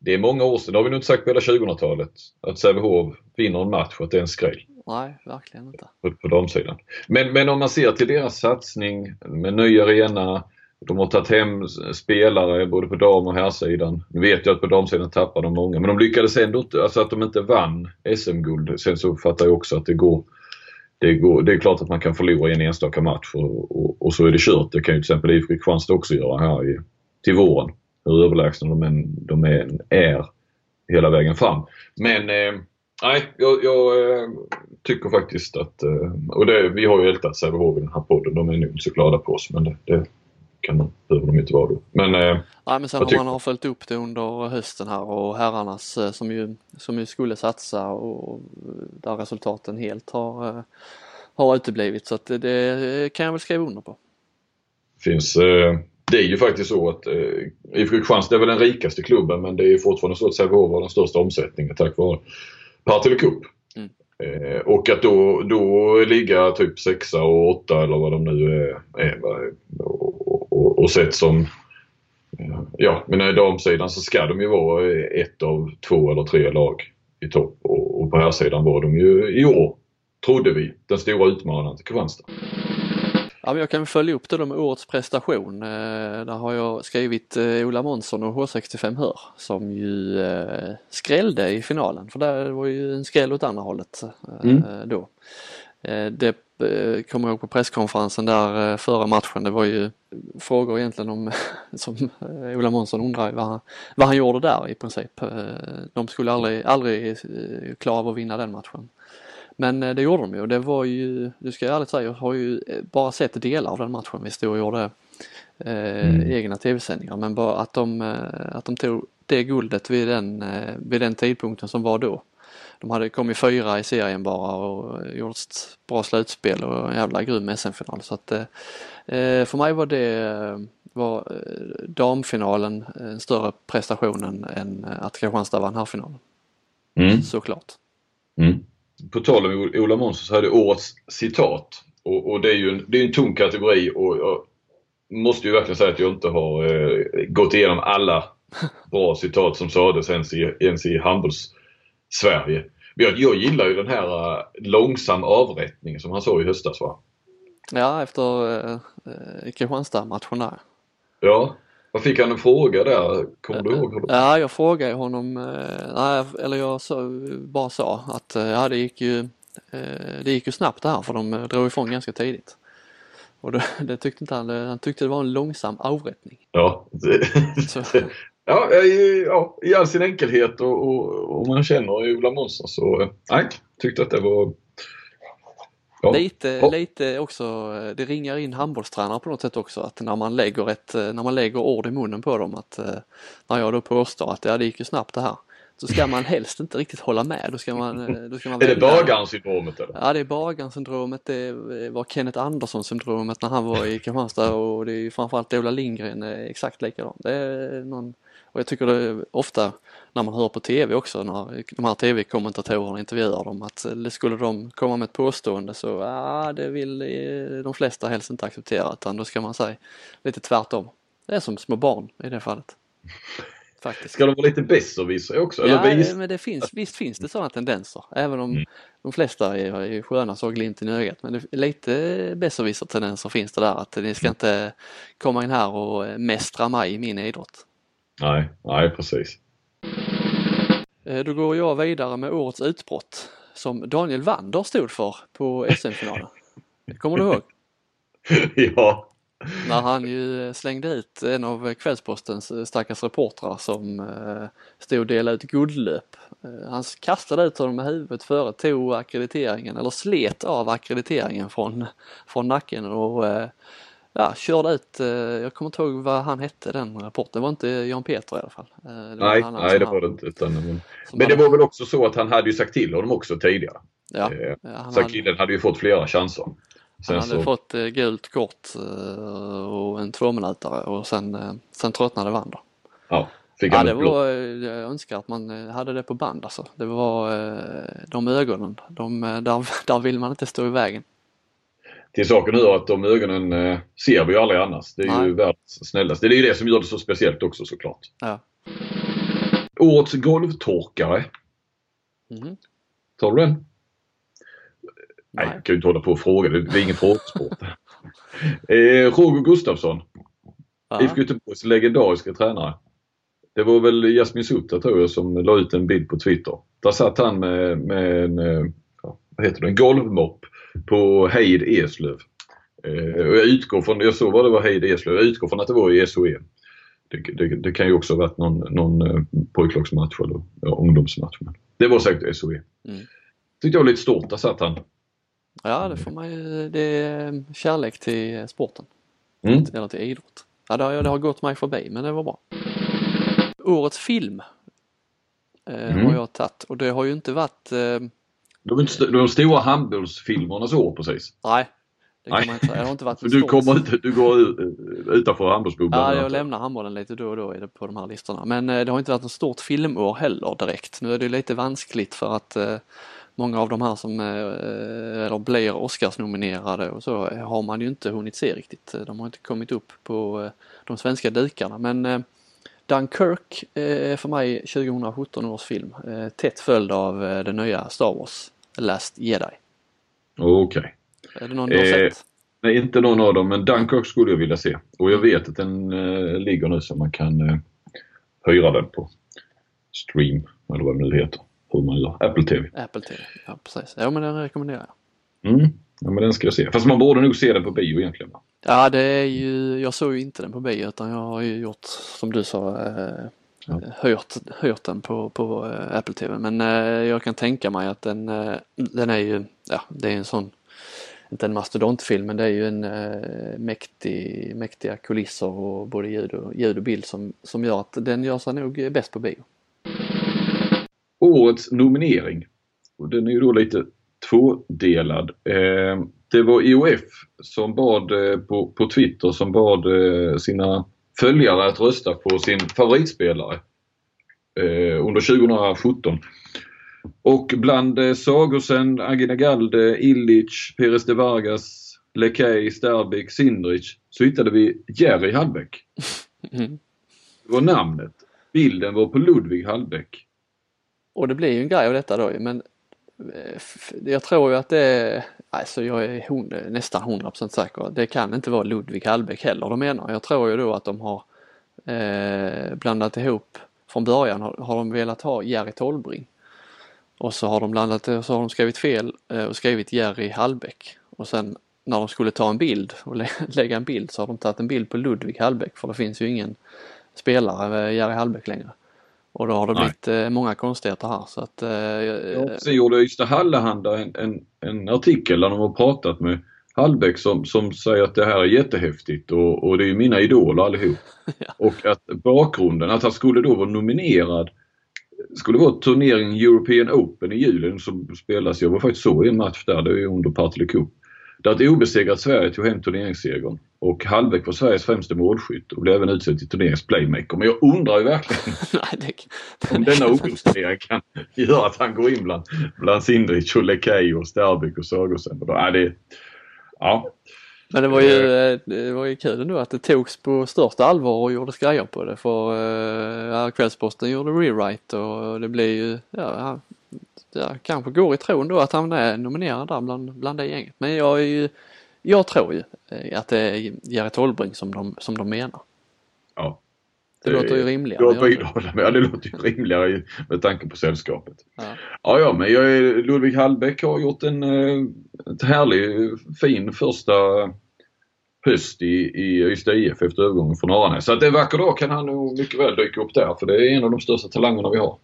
det är många år sedan, det har vi nog inte sagt på hela 2000-talet, att Sävehof vinner en match och att det är en skräll. Nej, verkligen inte. På, på damsidan. Men, men om man ser till deras satsning med ny arena, de har tagit hem spelare både på dam och herrsidan. Nu vet jag att på damsidan tappade de många men de lyckades ändå inte, alltså att de inte vann SM-guld. Sen så fattar jag också att det går det, går, det är klart att man kan förlora i en enstaka match och, och, och så är det kört. Det kan ju till exempel IFK Kristianstad också göra här i, till våren. Hur överlägsna de än, de än är hela vägen fram. Men eh, nej, jag, jag eh, tycker faktiskt att, eh, och det, vi har ju ältat Sävehof i den här podden. De är nog inte så glada på oss men det, det kan de, behöver de inte vara då. Men, eh, Nej, men sen om man har följt upp det under hösten här och herrarnas eh, som ju, som ju skulle satsa och där resultaten helt har, eh, har uteblivit så att det, det kan jag väl skriva under på. Finns, eh, det är ju faktiskt så att eh, IFK Kristianstad är väl den rikaste klubben men det är fortfarande så att Sävehof har den största omsättningen tack vare Partille Cup. Mm. Eh, och att då, då ligga typ sexa och åtta eller vad de nu är, är och, sett som Ja, men i damsidan så ska de ju vara ett av två eller tre lag i topp och, och på här sidan var de ju i år, trodde vi, den stora utmanaren till Kristianstad. Ja, men jag kan följa upp det då med årets prestation. Eh, där har jag skrivit eh, Ola Månsson och H65 Hör som ju eh, skrällde i finalen för det var ju en skräll åt andra hållet mm. då. Det kommer jag ihåg på presskonferensen där före matchen. Det var ju frågor egentligen om, som Ola Månsson undrar vad han, vad han gjorde där i princip. De skulle aldrig, aldrig klara av att vinna den matchen. Men eh, det gjorde de ju och det var ju, du ska ärligt säga, jag har ju eh, bara sett delar av den matchen vi stod och gjorde eh, mm. egna tv-sändningar men bara att de, eh, att de tog det guldet vid den, vid den tidpunkten som var då. De hade kommit fyra i serien bara och gjort ett bra slutspel och en jävla grym SM-final så att eh, för mig var det var damfinalen en större prestation än att Kristianstad vann herrfinalen. Mm. Såklart. Mm på tal om Ola Månsson så hade årets citat. Och, och, det är ju en, det är en tung kategori och jag måste ju verkligen säga att jag inte har eh, gått igenom alla bra citat som sades ens i, ens i handbolls-Sverige. Jag, jag gillar ju den här uh, långsam avrättning som han sa i höstas va? Ja, efter uh, Kristianstad-matchen där. Ja, vad fick han en fråga där? Kommer du ihåg? Ja, jag frågade honom, nej, eller jag bara sa att ja, det gick ju det gick ju snabbt det här för de drog ifrån ganska tidigt. Och det, det tyckte inte han, han tyckte det var en långsam avrättning. Ja, det, ja, ja, i all sin enkelhet och, och, och man känner Ola Månsson så nej, tyckte att det var Ja. Lite, lite också, eh, det ringar in handbollstränare på något sätt också att när man lägger ett, eh, när man lägger ord i munnen på dem att eh, när jag då påstår att ja, det gick ju snabbt det här så ska man helst inte riktigt hålla med. Då ska man, då ska man är det Bagan-syndromet eller? Ja det är Bagan-syndromet, det var Kenneth Andersson-syndromet när han var i Kristianstad och det är framförallt Ola Lindgren exakt likadant. Det är någon, och jag tycker det ofta när man hör på tv också när de här tv-kommentatorerna intervjuar dem att skulle de komma med ett påstående så ja, det vill eh, de flesta helst inte acceptera utan då ska man säga lite tvärtom. Det är som små barn i det fallet. Faktiskt. Ska de vara lite besserwissrar också? Ja, eller men det finns, visst finns det sådana tendenser. Även om mm. de flesta är, är sköna så glimten i ögat. Men det, lite besserwisser-tendenser finns det där. Att ni ska mm. inte komma in här och mästra mig i min idrott. Nej, nej precis. Eh, då går jag vidare med årets utbrott som Daniel Wander stod för på SM-finalen. Kommer du ihåg? ja. När han ju slängde ut en av Kvällspostens stackars reportrar som eh, stod och delade ut guldlöp. Eh, han kastade ut honom med huvudet före, tog akkrediteringen eller slet av akkrediteringen från, från nacken och ja, körde ut, eh, jag kommer inte ihåg vad han hette den rapporten, det var inte Jan Peter i alla fall. Eh, nej, nej det var det inte. Utan, men men det var väl också så att han hade ju sagt till honom också tidigare. Ja, eh, ja så hade, killen hade ju fått flera chanser. Sen han hade så... fått eh, gult kort och en tvåminutare och sen, sen tröttnade Wander. Ja, fick han ja, det var, jag önskar att man hade det på band alltså. Det var de ögonen, de, där, där vill man inte stå i vägen till saken hör att de ögonen eh, ser vi ju aldrig annars. Det är Nej. ju världens snällaste. Det är ju det som gör det så speciellt också såklart. Ja. årets golvtorkare. Mhm. Tar du den? Nej, Nej. jag kan ju inte hålla på och fråga. Det är ingen frågesport. eh, Roger Gustafsson, Ja. IFK Göteborgs legendariska tränare. Det var väl Jasmin Sutta tror jag som la ut en bild på Twitter. Där satt han med, med en, eh, vad heter det, en golvmopp på Heid Eslöv. Eh, och jag utgår från, jag såg vad det var Heid Eslöv, jag utgår från att det var i SOE. Det, det, det kan ju också ha varit någon, någon eh, pojklagsmatch eller ja, ungdomsmatch. Men det var säkert SOE. Mm. Tyckte jag var lite stort, där satt han. Ja, det får man ju. Det är kärlek till sporten. Mm. Eller till idrott. Ja, det har, det har gått mig förbi, men det var bra. Årets film eh, Mm. har jag tagit och det har ju inte varit, eh, De, inte de stora handbollsfilmernas år precis. nej, det kan Nej. man inte säga. Det har inte varit du, kommer ut, du går ut, utanför handbollsbubblan. Ja, jag lämnar handbollen lite då och då är det på de här listorna. Men eh, det har inte varit ett stort filmår heller direkt. Nu är det lite vanskligt för att eh, många av de här som eh, eller blir Oscarsnominerade och så har man ju inte hunnit se riktigt. De har inte kommit upp på de svenska dukarna. Men Dunkirk är för mig 2017 års film. Tätt följd av den nya Star Wars, Last Jedi. Okej. Är det någon du har Eh, sett? Nej, inte någon av dem, men Dunkirk skulle jag vilja se. Och jag vet att den eh, ligger nu så man kan eh, hyra den på Stream, eller vad det nu heter. Hur man gör. Apple TV. Apple TV, ja precis. Ja men den rekommenderar jag. Mm. Ja, men den ska jag se. Fast man borde nog se den på bio egentligen. va? Ja det är ju, jag såg ju inte den på bio utan jag har ju gjort som du sa eh, Ja. hyrt, hyrt den på, på eh, Apple TV men eh, jag kan tänka mig att den, eh, den är ju, ja det är en sån, inte en mastodontfilm men det är ju en eh, mäktig, mäktiga kulisser och både ljud och, ljud och bild som, som gör att den gör sig nog bäst på bio. Årets nominering. Och den är ju då lite tvådelad. Eh, det var IOF som bad eh, på, på Twitter som bad eh, sina följare att rösta på sin favoritspelare eh, under 2017. Och bland eh, Sagosen, Agina Galde, Illich, Perez de Vargas, Lekej, Sterbik, Sindrich så hittade vi Jerry Hallbäck. Mm. Det var namnet. Bilden var på Ludvig Hallbäck. Och det blir ju en grej av detta då men eh, jag tror ju att det alltså jag är hon, nästan 100% säker, det kan inte vara Ludvig Hallbäck heller de menar. Jag tror ju då att de har eh, blandat ihop, från början har, har de velat ha Jerry Tolbring. Och så har de blandat så har de skrivit fel eh, och skrivit Jerry Hallbäck. Och sen när de skulle ta en bild och lä lägga en bild så har de tagit en bild på Ludvig Hallbäck för det finns ju ingen spelare med Jerry Hallbäck längre. Och då har det Nej. blivit eh, många konstigheter här så att eh, Ja, sen gjorde Ystad Hallehanda en, en, en artikel där de har pratat med Hallbäck som, som säger att det här är jättehäftigt och, och det är mina idoler allihop. Ja. Och att bakgrunden, att han skulle då vara nominerad skulle vara turneringen European Open i julen som spelas, jag var faktiskt så i en match där, det är ju under Partille Cup. Där ett obesegrat Sverige tog hem turneringssegern och Hallbäck var Sveriges främste målskytt och blev även utsedd till turneringens playmaker. Men jag undrar ju verkligen nej, det, om denna ungdomsturnering kan göra att han går in bland, bland Sindrich och Lekej och Sterbik och då, ja, det, ja, Men det var ju, eh, det var ju kul ändå att det togs på största allvar och gjordes grejer på det för eh, ja, Kvällsposten gjorde rewrite och det blir ju, ja, ja, kanske går i tron då att han är nominerad där bland, bland det gänget. Men jag är ju, jag tror ju eh, att det är Jerry Tolbring som de, som de menar. ja. Det låter ju rimligare. Det. Ja, det låter ju rimligare med tanke på sällskapet. Ja. Ja, ja, men jag är, Ludvig Hallbäck har gjort en eh, ett härlig, fin första höst i, i Ystad IF efter övergången från Aranäs. Så att en vacker dag kan han nog mycket väl dyka upp där för det är en av de största talangerna vi har.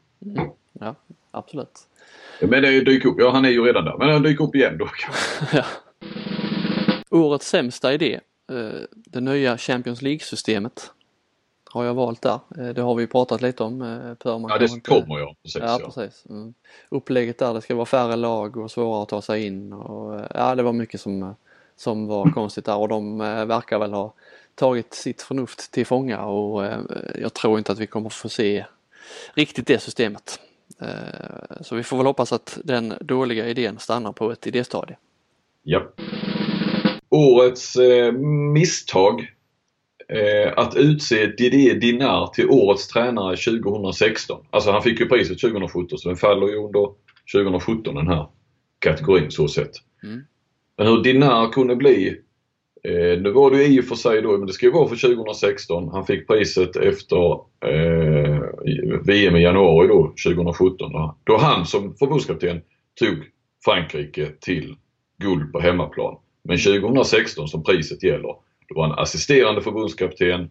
Ja, absolut. Men det dyker upp, ja han är ju redan där, men han dyker upp igen då kanske. Ja. Årets sämsta idé, eh, det nya Champions League-systemet har jag valt där. Eh, Det har vi pratat lite om. eh, Per, man Ja, det inte- kommer jag. Precis, Ja, ja. precis. Mm. Upplägget där, det ska vara färre lag och svårare att ta sig in och ja, det var mycket som, som var konstigt där och de verkar väl ha tagit sitt förnuft till fånga och jag tror inte att vi kommer få se riktigt det systemet. Så vi får väl hoppas att den dåliga idén stannar på ett idéstadie. Ja. Årets eh, misstag eh, att utse Didier Dinar till årets tränare 2016. Alltså han fick ju priset 2017 så den faller ju under 2017 den här kategorin så sett. Mm. Men hur Dinar kunde bli eh, nu var det ju i och för sig då, men det ska ju vara för 2016. Han fick priset efter eh, VM i januari då, 2017. Då, då han som förbundskapten tog Frankrike till guld på hemmaplan. Men 2016 som priset gäller, då var han assisterande förbundskapten.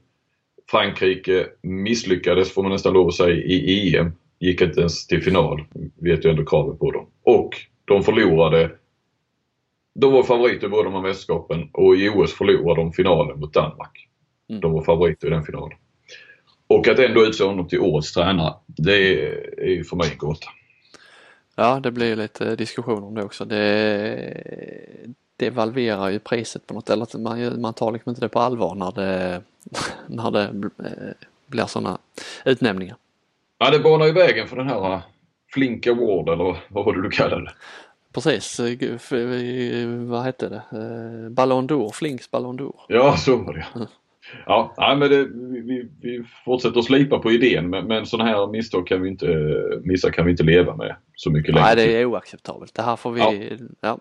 Frankrike misslyckades, får man nästan lov att säga, i EM. Gick inte ens till final. Vet ju ändå kravet på dem. Och de förlorade de var favoriter i båda de här mästerskapen och i OS förlorade de finalen mot Danmark. Mm. De var favoriter i den finalen. Och att ändå utse honom till årets tränare, det är för mig en gåta. Ja, det blir lite diskussion om det också. Det devalverar ju priset på något eller att man, man tar liksom inte det på allvar när det, när det eh, blir sådana utnämningar. Ja, det banar ju vägen för den här uh, Flink Award eller vad var det du kallade det? Precis, eh, eh, vad hette det? Eh, Ballon d'Or, Flinks Ballon d'Or. Ja, så var det. Ja, nej, men det, vi, vi fortsätter att slipa på idén men, men sådana här misstag kan vi inte, missar kan vi inte leva med så mycket längre. Nej, det är oacceptabelt. Det här får vi, Ja. ja,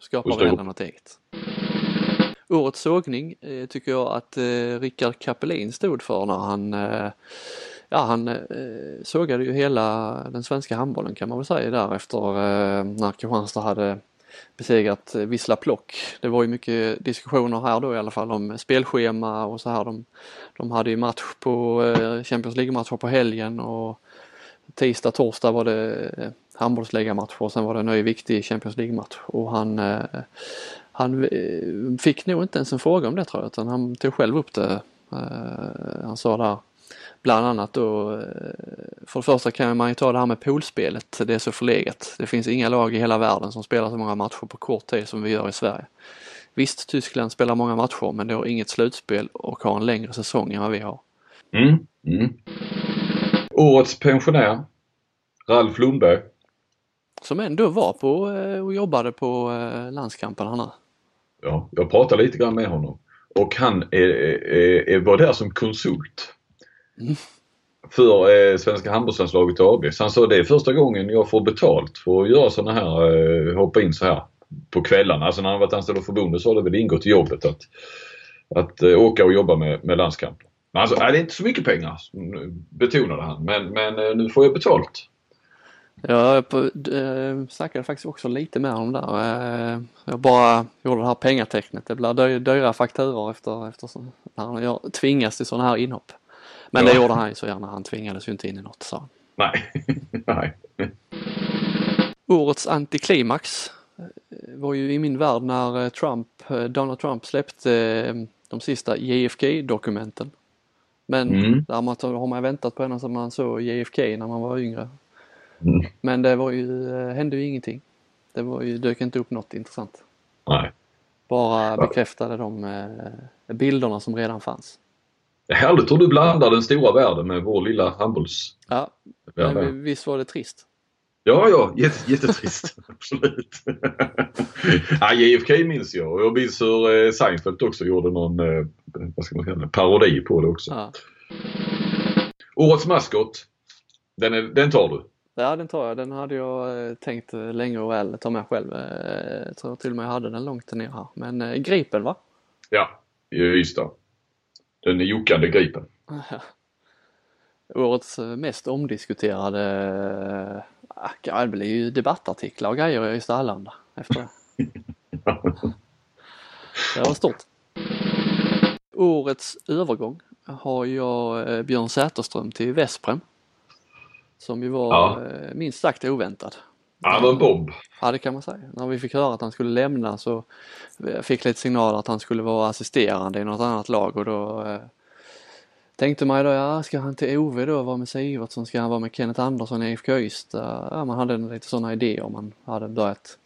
skapa Får stå varandra ihop. något eget. Årets sågning eh, tycker jag att eh, Rickard Kapelin stod för när han eh, Ja, han eh, sågade ju hela den svenska handbollen kan man väl säga där efter eh, när Kristianstad hade besegrat Vissla Plock. Det var ju mycket diskussioner här då i alla fall om spelschema och så här. De, de hade ju match på eh, Champions League-matcher på helgen och tisdag, torsdag var det eh, handbollsligamatch handbollsligamatcher och sen var det en ny viktig Champions League-match och han, eh, han eh, fick nog inte ens en fråga om det tror jag utan han tog själv upp det. Han sa där bland annat då, för det första kan man ju ta det här med poolspelet, det är så förlegat. Det finns inga lag i hela världen som spelar så många matcher på kort tid som vi gör i Sverige. Visst, Tyskland spelar många matcher men det har inget slutspel och har en längre säsong än vad vi har. Mm, mm. Årets pensionär, Ralf Lundberg. Som ändå var på eh, och jobbade på eh, landskamperna nu. Ja, jag pratade lite grann med honom och han är, är, är, var där som konsult. Mm. För eh, Svenska handbollslandslaget AB. Så han sa det är första gången jag får betalt för att göra sådana här, eh, hoppa in så här på kvällarna. Alltså när han varit anställd av förbundet så har det väl ingått i jobbet att, att eh, åka och jobba med, med landskamper. Men alltså, nej, det är inte så mycket pengar betonade han. Men, men eh, nu får jag betalt. Jag på, äh, snackade faktiskt också lite med honom där. Eh, jag bara gjorde det här pengatecknet. Det blir dy- dyra fakturor efter, efter så, när han gör- tvingas till sådana här inhopp. Men Ja. det gjorde han ju så gärna. Han tvingades ju inte in i något sa han. Nej. nej. Årets antiklimax eh, var ju i min värld när eh, Trump, eh, Donald Trump släppte eh, de sista JFK-dokumenten. Men Mm. däremot har man väntat på ända sedan man såg JFK när man var yngre. Mm. Men det var ju, eh, hände ju ingenting. Det var ju, dök inte upp något intressant. nej. Bara bekräftade de eh, bilderna som redan fanns. Det är härligt hur du blandar den stora världen med vår lilla handbollsvärld. Ja, men visst var det trist? Ja, ja, jätte, jättetrist. Absolut. ja, JFK minns jag och jag minns hur eh, Seinfeld också gjorde någon, eh, vad ska man kalla det, parodi på det också. Ja. Årets maskot, den, är, den tar du. ja, den tar jag. Den hade jag eh, tänkt länge och väl ta med själv. Jag tror till och med jag hade den långt ner här. Men Gripen va? Ja, just det. Den är jockande gripen. Årets mest omdiskuterade, det blir ju debattartiklar och grejer i Stallanda efter det. Det var stort. Årets övergång har jag eh, Björn Säterström till Vesprem. Som ju var Ja. eh, minst sagt oväntad. Ja, det var en bomb. Ja det kan man säga. När vi fick höra att han skulle lämna så jag fick lite signaler att han skulle vara assisterande i något annat lag och då eh, tänkte man ju då, ja ska han till OV då vara med Sivertsson, ska han vara med Kenneth Andersson i IFK Ystad? Ja man hade lite sådana idéer man hade börjat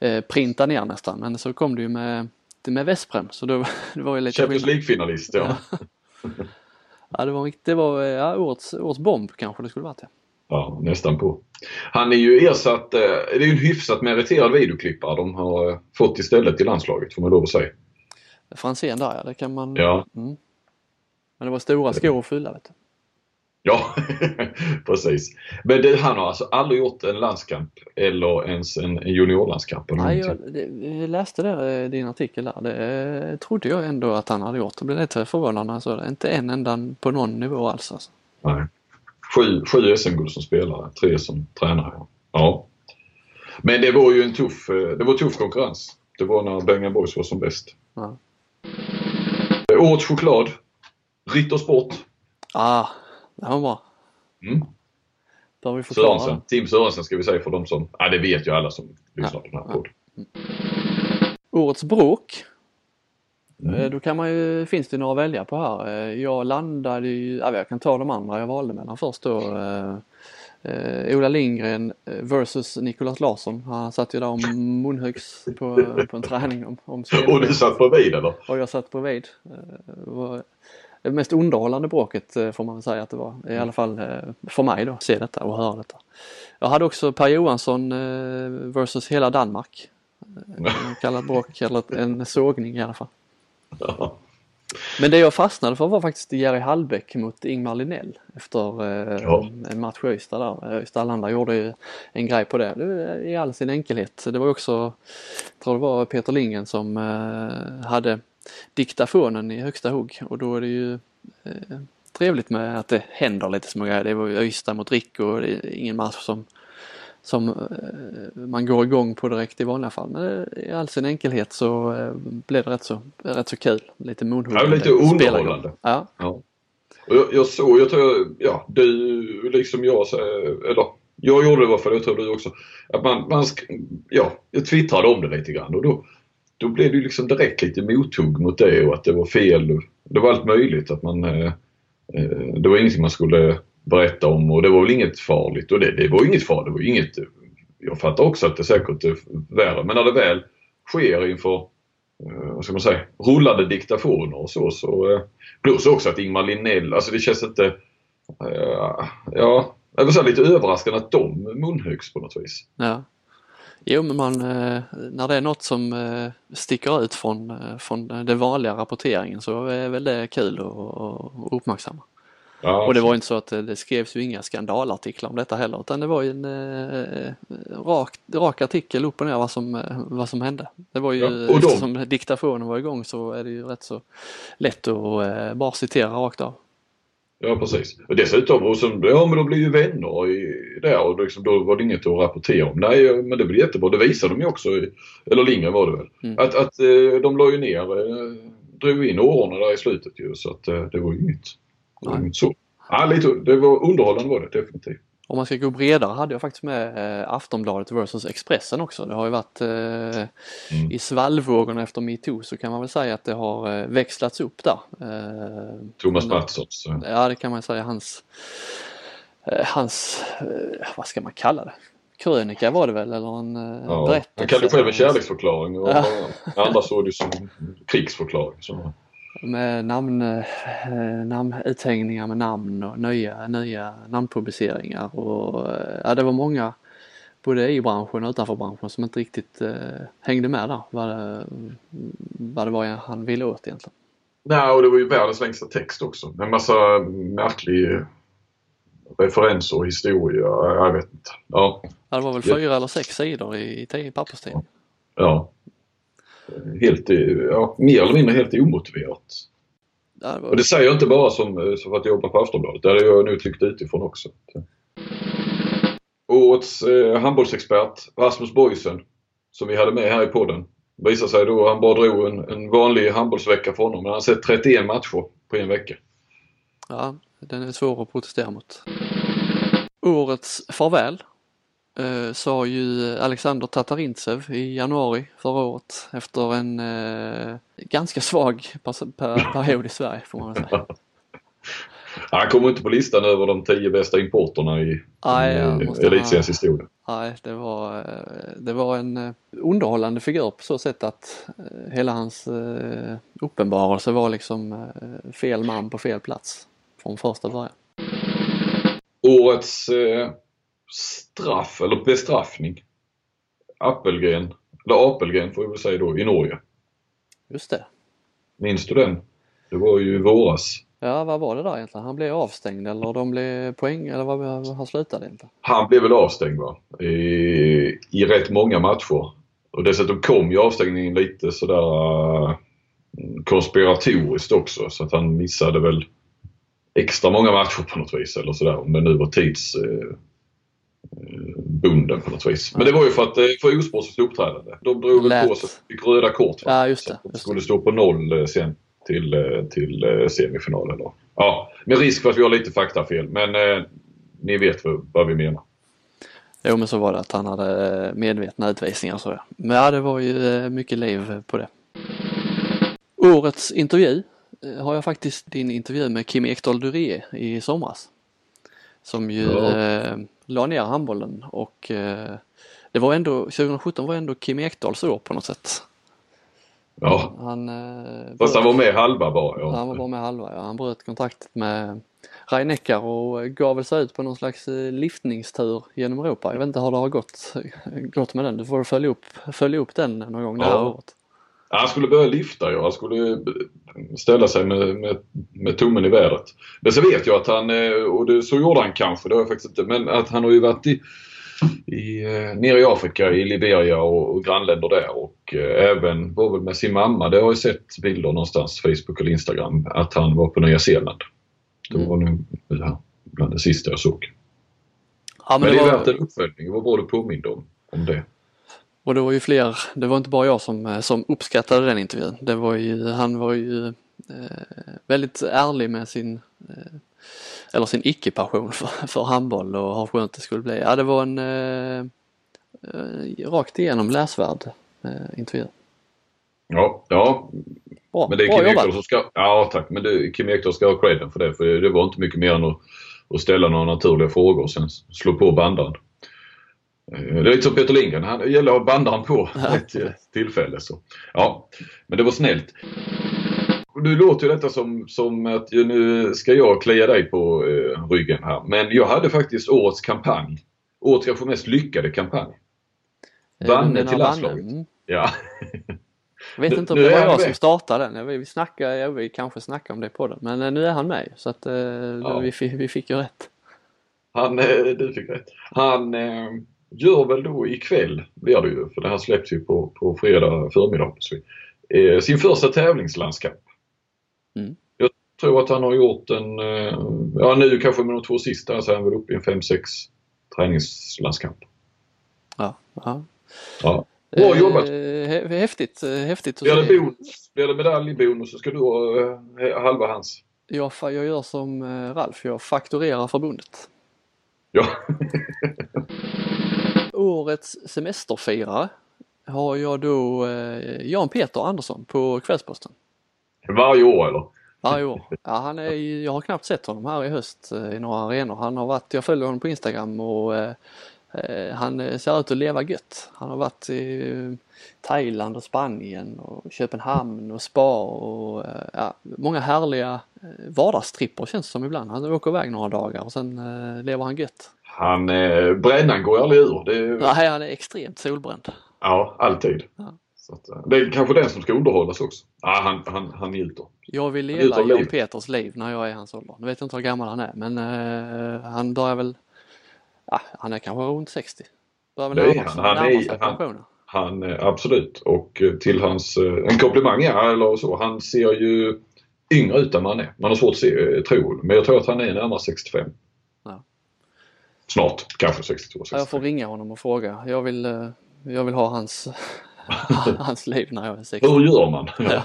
eh, printa ner nästan men så kom det ju med, med Vesprem så då det var ju lite Champions. League-finalist, ja. Ja det var, det var ja, årets, årets bomb kanske det skulle varit ja. Ja, nästan på. Han är ju ersatt, eh, det är ju en hyfsat meriterad videoklippare de har eh, fått istället i landslaget får man lov att säga. Franzén där ja, det kan man Ja. Mm. Men det var stora skor att fylla vet du. Ja, precis. Men det, han har alltså aldrig gjort en landskamp eller ens en, en juniorlandskamp? eller Nej, jag, det, jag läste det, i din artikel där. Det eh, trodde jag ändå att han hade gjort. Det blev lite förvånande. Alltså, inte en enda på någon nivå alls. Alltså. Nej. Sju, sju SM-guld som spelare, tre som tränare. Ja. Men det var ju en tuff, eh, det var tuff konkurrens. Det var när Bengan Boys var som bäst. Ja. Eh, Årets choklad. Rittersport. Ah, det var bra. Mm. Bör vi förklara? Sörensen. Team Sörensen ska vi säga för de som, ja det vet ju alla som lyssnar på den här podden. Årets bråk. Mm. Eh, Då kan man ju, finns det några att välja på här. Eh, Jag landade ju, ja, jag kan ta de andra jag valde mellan först då. Eh, eh, Ola Lindgren versus Nicolas Larsson. Han satt ju där om munhögs på, på en träning om, om Och du satt bredvid eller? och jag satt bredvid. Eh, var det mest underhållande bråket eh, får man väl säga att det var. I alla fall eh, för mig då, se detta och höra detta. Jag hade också Per Johansson eh, versus hela Danmark. Kan man kalla ett bråk eller en sågning i alla fall. Ja. Men det jag fastnade för var faktiskt Jerry Hallbäck mot Ingmar Linnell efter Ja. en match i Öysta där. Allanda gjorde ju en grej på det. i all sin enkelhet. Det var också, jag tror det var Peter Lingen som hade diktafonen i högsta hugg och då är det ju eh, trevligt med att det händer lite små grejer. Det var ju Öysta mot Rick och det är ingen match som som eh, man går igång på direkt i vanliga fall. Men eh, i all sin enkelhet så eh, blev det rätt så, rätt så kul. Lite munhuggande. Ja, lite underhållande. Ja, Ja. Och jag, jag såg, jag tror, ja du liksom jag, så, eller jag gjorde det i alla fall, jag tror du också. Att man, man ja, jag twittrade om det lite grann och då, då blev det ju liksom direkt lite mothugg mot det och att det var fel. Det var allt möjligt att man, eh, eh det var ingenting man skulle berätta om och det var väl inget farligt och det, det var inget farligt, det var inget, eh, jag fattar också att det säkert är värre men när det väl sker inför vad ska man säga, rullande diktafoner och så. så plus också att Ingmar Linnell, alltså det känns inte, ja, jag var säga lite överraskande att de munhögs på något vis. ja. Jo men man, eh, när det är något som eh, sticker ut från, eh, från den vanliga rapporteringen så är väl det kul att uppmärksamma. Ja, Och det var inte så att det skrevs ju inga skandalartiklar om detta heller utan det var ju en eh, rak, rak artikel upp och ner vad som, vad som hände. Det var ju, Ja, eftersom diktafonen var igång så är det ju rätt så lätt att eh, bara citera rakt av. Ja precis. Och dessutom, och som, ja men de blir ju vänner i, där och liksom, då var det inget att rapportera om. Nej men det blir jättebra. Det visade de ju också, i, eller Lindgren var det väl. Mm. Att, att eh, de la ju ner, eh, drog in årorna där i slutet ju så att eh, det var ju inget, det var inget så. Ja, lite, det var underhållande var det definitivt. Om man ska gå bredare hade jag faktiskt med eh, Aftonbladet versus Expressen också. Det har ju varit eh, Mm. i svallvågorna efter metoo så kan man väl säga att det har eh, växlats upp där. Eh, Thomas eh, Ja det kan man säga hans, eh, hans, eh, vad ska man kalla det? Krönika var det väl eller en eh, Ja, berättelse? han kallade det själv en kärleksförklaring och Ja. andra såg det som krigsförklaring. Så. Med namn, eh, namn, uthängningar med namn och nya, nya namnpubliceringar och eh, ja, det var många både i branschen och utanför branschen som inte riktigt eh, hängde med där vad det, vad det var han ville åt egentligen. Nej, och det var ju världens längsta text också. Med massa märklig referenser och historia. Jag vet inte. Ja. Ja, det var väl Ja. fyra eller sex sidor i, i, i papperstidning. ja. Helt, ja, mer eller mindre helt omotiverat. Det var, Och det säger jag inte bara som, som för att jag jobbar på Aftonbladet. Det har jag nu tyckt utifrån också. Årets eh, handbollsexpert Rasmus Boysen som vi hade med här i podden. Visar sig då, han bara drog en, en vanlig handbollsvecka för honom. Men han har sett 31 matcher på en vecka. ja, den är svår att protestera mot. Årets farväl eh, sa ju Alexander Tatarintsev i januari förra året efter en eh, ganska svag per, period i Sverige får man väl säga. Han kommer inte på listan över de 10 bästa importerna i måste elitseriens historia. Nej, det var, eh, det var en eh, underhållande figur på så sätt att eh, hela hans uppenbarelse var liksom fel man på fel plats från första början. Årets eh, straff eller bestraffning. Appelgren, eller Apelgren får vi väl säga då, i Norge. Just det. Minns du den? Det var ju i våras. Ja, vad var det där egentligen? Han blev avstängd eller de blev poäng eller vad han slutade inte? Han blev väl avstängd va? I, I rätt många matcher. Och dessutom kom ju avstängningen lite sådär uh, konspiratoriskt också så att han missade väl extra många matcher på något vis eller sådär om det nu var tids bunden på något vis. Men det var ju för att för osportsligt uppträdande. De drog väl på sig fick röda kort. Va? Ja, just det. Så de skulle stå på noll sen till, till semifinalen. Då. Ja, med risk för att vi har lite faktafel men eh, ni vet vad vi menar. Jo men så var det att han hade medvetna utvisningar så ja. Men ja, det var ju mycket liv på det. Årets intervju har jag faktiskt din intervju med Kim Ekdahl Durie i somras. Som ju ja. eh, la ner handbollen och eh, det var ändå, 2017 var ändå Kim Ekdahls år på något sätt. Ja. Han, eh, Fast han var med halva bara. Ja. Han var bara med halva ja. Han bröt kontraktet med Rhein och gav väl sig ut på någon slags eh, liftningstur genom Europa. Jag vet inte hur det har gått, gått med den. Du får följa upp, följa upp den någon gång det här året. Han skulle börja lyfta ja. Han skulle ställa sig med, med, med tummen i vädret. Men så vet jag att han, eh, och det, så gjorde han kanske, det har jag faktiskt inte, men att han har ju varit i i, eh, nere i Afrika, i Liberia och, och grannländer där och eh, även var väl med sin mamma. Det har jag sett bilder någonstans, Facebook eller Instagram, att han var på Nya Zeeland. Det mm. var nog ja, bland det sista jag såg. Ja, men, men det, det är var... värt en uppföljning. Det var bra du påminde om, om det. Och det var ju fler, det var inte bara jag som, eh, som uppskattade den intervjun. Det var ju, han var ju eh, väldigt ärlig med sin eh, eller sin icke-passion för, för handboll och hur skönt det skulle bli. Ja, det var en eh, rakt igenom läsvärd eh, intervju. Ja, ja. Bra, men det är Kim Ekdahl som ska, ja tack, men det, Kim Ekdahl ska ha credden för det för det var inte mycket mer än att, att ställa några naturliga frågor och sen slå på bandaren. Eh, det är lite som Peter Lindgren, han gäller att ha bandaren på ett tillfälle. Så. Ja, men det var snällt. Nu låter ju detta som, som att nu ska jag klia dig på eh, ryggen här. Men jag hade faktiskt årets kampanj. Årets kanske mest lyckade kampanj. Vanne till landslaget. Mm. Ja. Jag vet inte om det var jag som startade den. Vi, snackade, ja, vi kanske snackade om det på den. Men eh, nu är han med så att eh, ja. vi, vi fick ju rätt. Han, eh, du fick rätt. Han eh, gör väl då ikväll, blir det ju, för det här släpps ju på, på fredag förmiddag. Eh, sin första tävlingslandskamp. Mm. Jag tror att han har gjort en, eh, ja nu kanske med de två sista så är han väl uppe i en 5-6 träningslandskamp. Ja, ja. ja. Bra eh, jobbat! Häftigt, eh, häftigt. Blir det, bonus, blir det medaljbonus så ska du ha halva hans. Jag, jag gör som Ralf, jag fakturerar förbundet. Ja. Årets semesterfirare har jag då Jan Peter Andersson på Kvällsposten. Varje år eller? Varje år. Ja, han är, jag har knappt sett honom här i höst eh, i några arenor. Han har varit, jag följer honom på Instagram och eh, eh han ser ut att leva gött. Han har varit i Thailand och Spanien och Köpenhamn och spa och ja, många härliga vardagstripper känns det som ibland. Han åker iväg några dagar och sen eh, lever han gött. Han, eh, brännan går aldrig ur. Det. Nej, han är extremt solbränd. Ja, alltid. Ja. Att, eh, det är kanske den som ska underhållas också. Ja, han, han, han njuter. Jag vill leva Jan Peters liv när jag är hans ålder. Nu vet jag inte hur gammal han är men uh, han börjar väl, ja, han är kanske runt 60. Börjar väl närma sig, han, han, är, han, han, absolut och eh, till hans, en komplimang är eller så, han ser ju yngre ut än man är. Man har svårt att se, tro men jag tror att han är närmare 65. Snart, kanske 62. 63. Jag får ringa honom och fråga. Jag vill, jag vill ha hans hans liv när jag är 60. Hur gör man? Ja.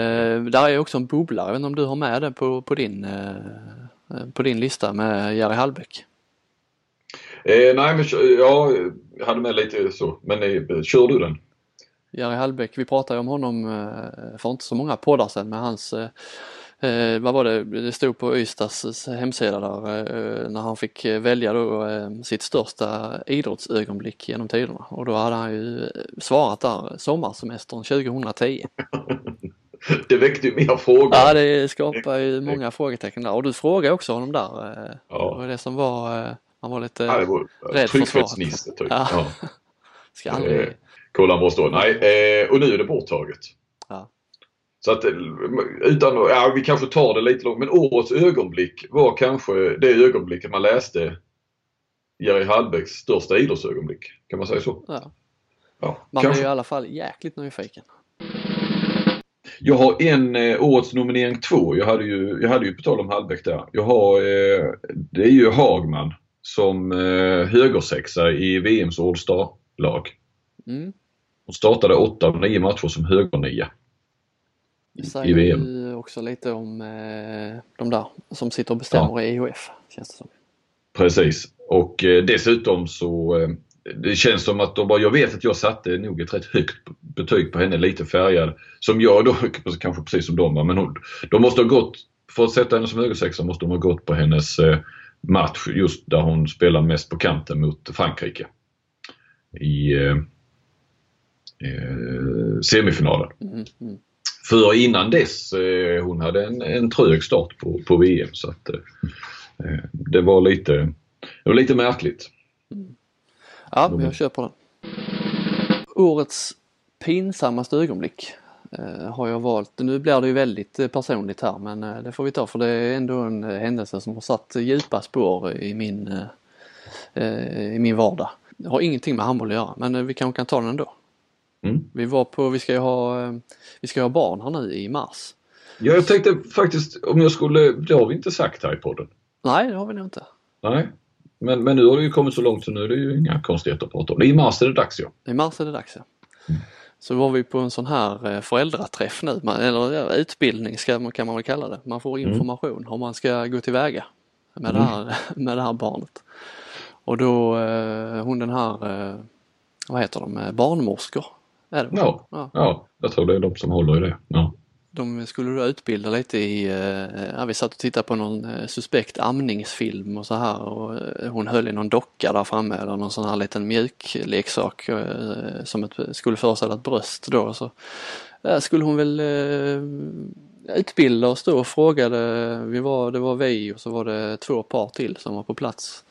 uh, där är också en bubbla, jag vet inte om du har med det på, på, din, uh, på din lista med Jerry Hallbäck? Eh, nej men jag hade med lite så, men eh, kör du den? Jerry Hallbäck, vi pratade om honom eh, för inte så många poddar sedan med hans eh, vad var det, det stod på Ystads hemsida där eh, när han fick välja då eh, sitt största idrottsögonblick genom tiderna och då hade han ju svarat där sommarsemestern 2010. det väckte ju mer frågor. Ja det skapar ju många frågetecken där och du frågade också honom där. Eh, ja. Det var det som var, eh, man var lite ja, var rädd för svaret. Typ. Ja. Ska aldrig... Eh, kolla han måste Nej, eh, och nu är det borttaget. Så att utan ja vi kanske tar det lite långt men årets ögonblick var kanske det ögonblicket man läste Jerry Hallbäcks största idrottsögonblick. Kan man säga så? Ja. Ja, Man kanske. blir i alla fall jäkligt nyfiken. Jag har en eh, årets nominering två. Jag hade ju, jag hade ju på tal om Hallbäck där. Jag har, eh, det är ju Hagman som eh, högersexa i VMs All-Star-lag. Mm. Hon startade åtta av nio matcher som högernia. Det i säger VM. också lite om eh, de där som sitter och bestämmer i EHF. Känns det som. Precis. Och eh, dessutom så eh, det känns som att de bara, jag vet att jag satte nog ett rätt högt betyg på henne, lite färgad. Som jag då, kanske precis som de va, men hon, de måste ha gått, för att sätta henne som högersexa måste de ha gått på hennes eh, match just där hon spelar mest på kanten mot Frankrike. I eh, eh, semifinalen. Mm, mm. För innan dess, eh, hon hade en, en trög start på, på VM så att eh, det var lite, det var lite märkligt. Ja, De- jag köper den. Årets pinsammaste ögonblick eh, har jag valt. Nu blir det ju väldigt eh, personligt här men eh, det får vi ta för det är ändå en eh, händelse som har satt djupa spår i min, eh, eh, i min vardag. Det har ingenting med handboll att göra men eh, vi kanske kan ta den ändå. Mm. Vi var på, vi ska ju ha, eh, vi ska ha barn här nu i mars. Ja, jag tänkte faktiskt om jag skulle, det har vi inte sagt här i podden. Nej, det har vi nog inte. Nej. Men, men nu har det ju kommit så långt så nu är det ju inga konstigheter att prata om. I mars är det dags ja. I mars är det dags ja. Så var vi på en sån här eh, föräldraträff nu, eller utbildning ska man, kan man väl kalla det. Man får information hur man ska gå tillväga med, det, här, med det här barnet. Och då eh, hon den här, vad heter de, barnmorskor? Är det? Ja, Ja. ja, jag tror det är de som håller i det. Ja. De skulle då utbilda lite i, eh, ja, vi satt och tittade på någon eh, suspekt amningsfilm och så här och eh, hon höll i någon docka där framme eller någon sån här liten mjukleksak som ett, skulle föreställa ett bröst då. Så skulle hon väl utbilda oss då och frågade, vi var, det var vi och så var det två par till som var på plats.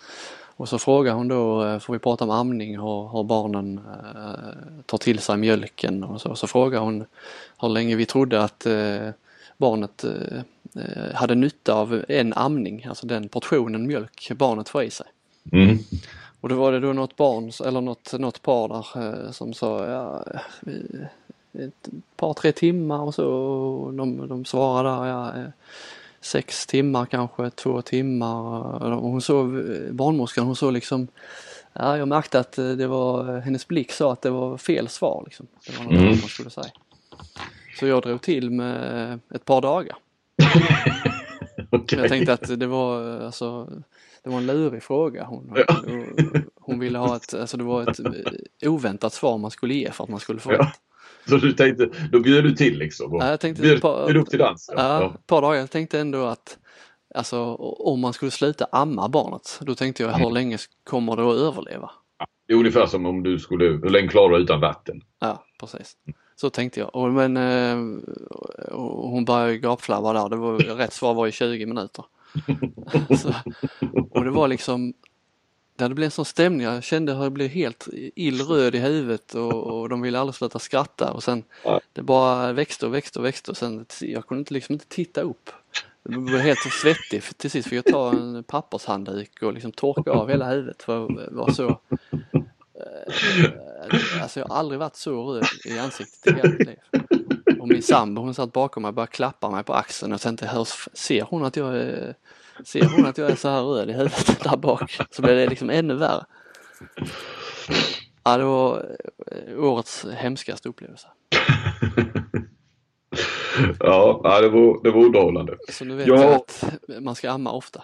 Och så frågar hon då, eh, får vi prata om amning, har, har barnen eh, tar till sig mjölken och så. Så frågar hon hur länge vi trodde att eh, barnet eh, eh, hade nytta av en amning, alltså den portionen mjölk barnet får i sig. Mm. Och då var det då något barn, eller något, något par där eh, som sa ja, ett par tre timmar och så. Och de, de svarade där, ja, sex timmar kanske, två timmar. Och hon såg, barnmorskan hon såg liksom, ja jag märkte att eh, det var, hennes blick sa att det var fel svar liksom. Det var något Mm. man skulle säga. Så jag drog till med ett par dagar. Okej. Jag tänkte att det var eh, alltså det var en lurig fråga. Hon, hon, hon ville ha ett, alltså det var ett eh, oväntat svar man skulle ge för att man skulle få Ja. Så du tänkte, då bjöd du till liksom? Och Ja, jag tänkte bjöd, ett par- bjöd upp till dans? Ja, ett par dagar. Jag tänkte ändå att alltså om man skulle sluta amma barnet, då tänkte jag hur länge kommer det att överleva? Det är ungefär som om du skulle, hur länge klarar du utan vatten? Ja, precis. Så tänkte jag. Och, men eh, och hon började gapflabba där. Det var, rätt svar var i 20 minuter. så, och det var liksom det blivit en sån stämning. Jag kände hur jag blev helt illröd i huvudet och, och de ville aldrig sluta skratta och sen det bara växte och växte och växte och sen jag kunde inte, liksom inte titta upp. Jag blev helt svettig. För Till sist fick jag ta en pappershandduk och liksom torka av hela huvudet för det var så Eh, Alltså jag har aldrig varit så röd i ansiktet i hela mitt liv. Och min sambo hon satt bakom mig och började klappa mig på axeln och jag tänkte, hörs, ser hon att jag är, ser hon att jag är så här röd i huvudet där bak? Så blev det liksom ännu värre. Ja, det var eh, årets hemskaste upplevelse. Ja, det, var, det var underhållande. Så nu vet Ja. jag att man ska amma ofta.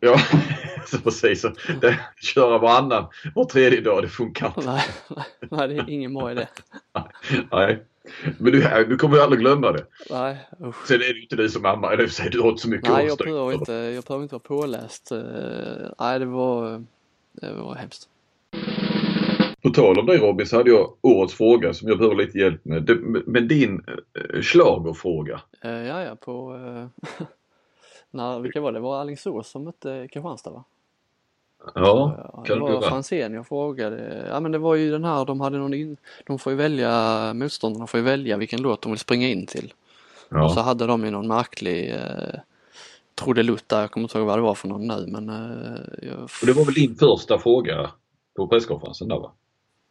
Ja, så precis. Så Det, köra varannan, var tredje dag, det funkar inte. Nej, nej, nej, det är ingen bra idé. Nej. Men du, du kommer ju aldrig glömma det. Nej, usch. Sen är det ju inte du som ammar, eller för du har inte så mycket Nej, jag behöver inte, jag behöver inte vara påläst. Eh, Nej, det var, det var hemskt. På tal om dig Robin så hade jag årets fråga som jag behöver lite hjälp med. Med din äh, schlagerfråga. Eh, Ja, ja, på... eh, när, vilka var det? Det var Alingsås som mötte Kristianstad va? Ja, Ja, kan det var? Franzén jag frågade. Ja men det var ju den här, de hade någon in, de får ju välja, motståndarna får ju välja vilken låt de vill springa in till. Ja. Och så hade de ju någon märklig eh, trudelutt där, jag kommer inte ihåg vad det var för någon nu men eh, jag, Och det var väl din första fråga på presskonferensen där va?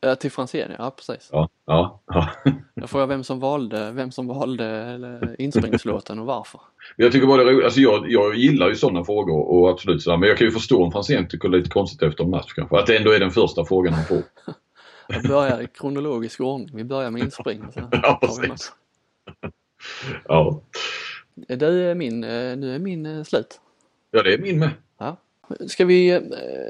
Ja, till Franzén, ja precis. Ja, ja, ja. Jag frågade vem som valde, vem som valde eller, inspelningslåten och varför. Jag tycker bara det är roligt. Alltså jag, jag gillar ju sådana frågor och absolut sådär. Men jag kan ju förstå om Franzén tycker det är lite konstigt efter en match kanske. Att det ändå är den första frågan han får. Jag börjar i kronologisk ordning. Vi börjar med sen Ja, precis. Ja. match. Du, är min, eh, nu är min eh, slut. ja, det är min med. Ja. Ska vi eh,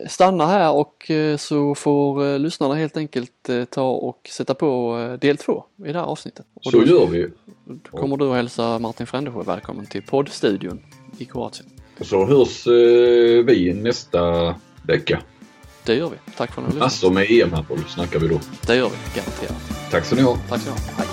stanna här och eh, så får eh, lyssnarna helt enkelt ta och sätta på del två i det här avsnittet. Och Så då gör vi. då kommer du att hälsa Martin Frändesjö välkommen till poddstudion i Kroatien. Och så hörs vi nästa vecka. Det gör vi. Tack för att ni har lyssnat. Massor med EM-handboll snackar vi då. Det gör vi, garanterat. Tack så ni ha. Tack så mycket.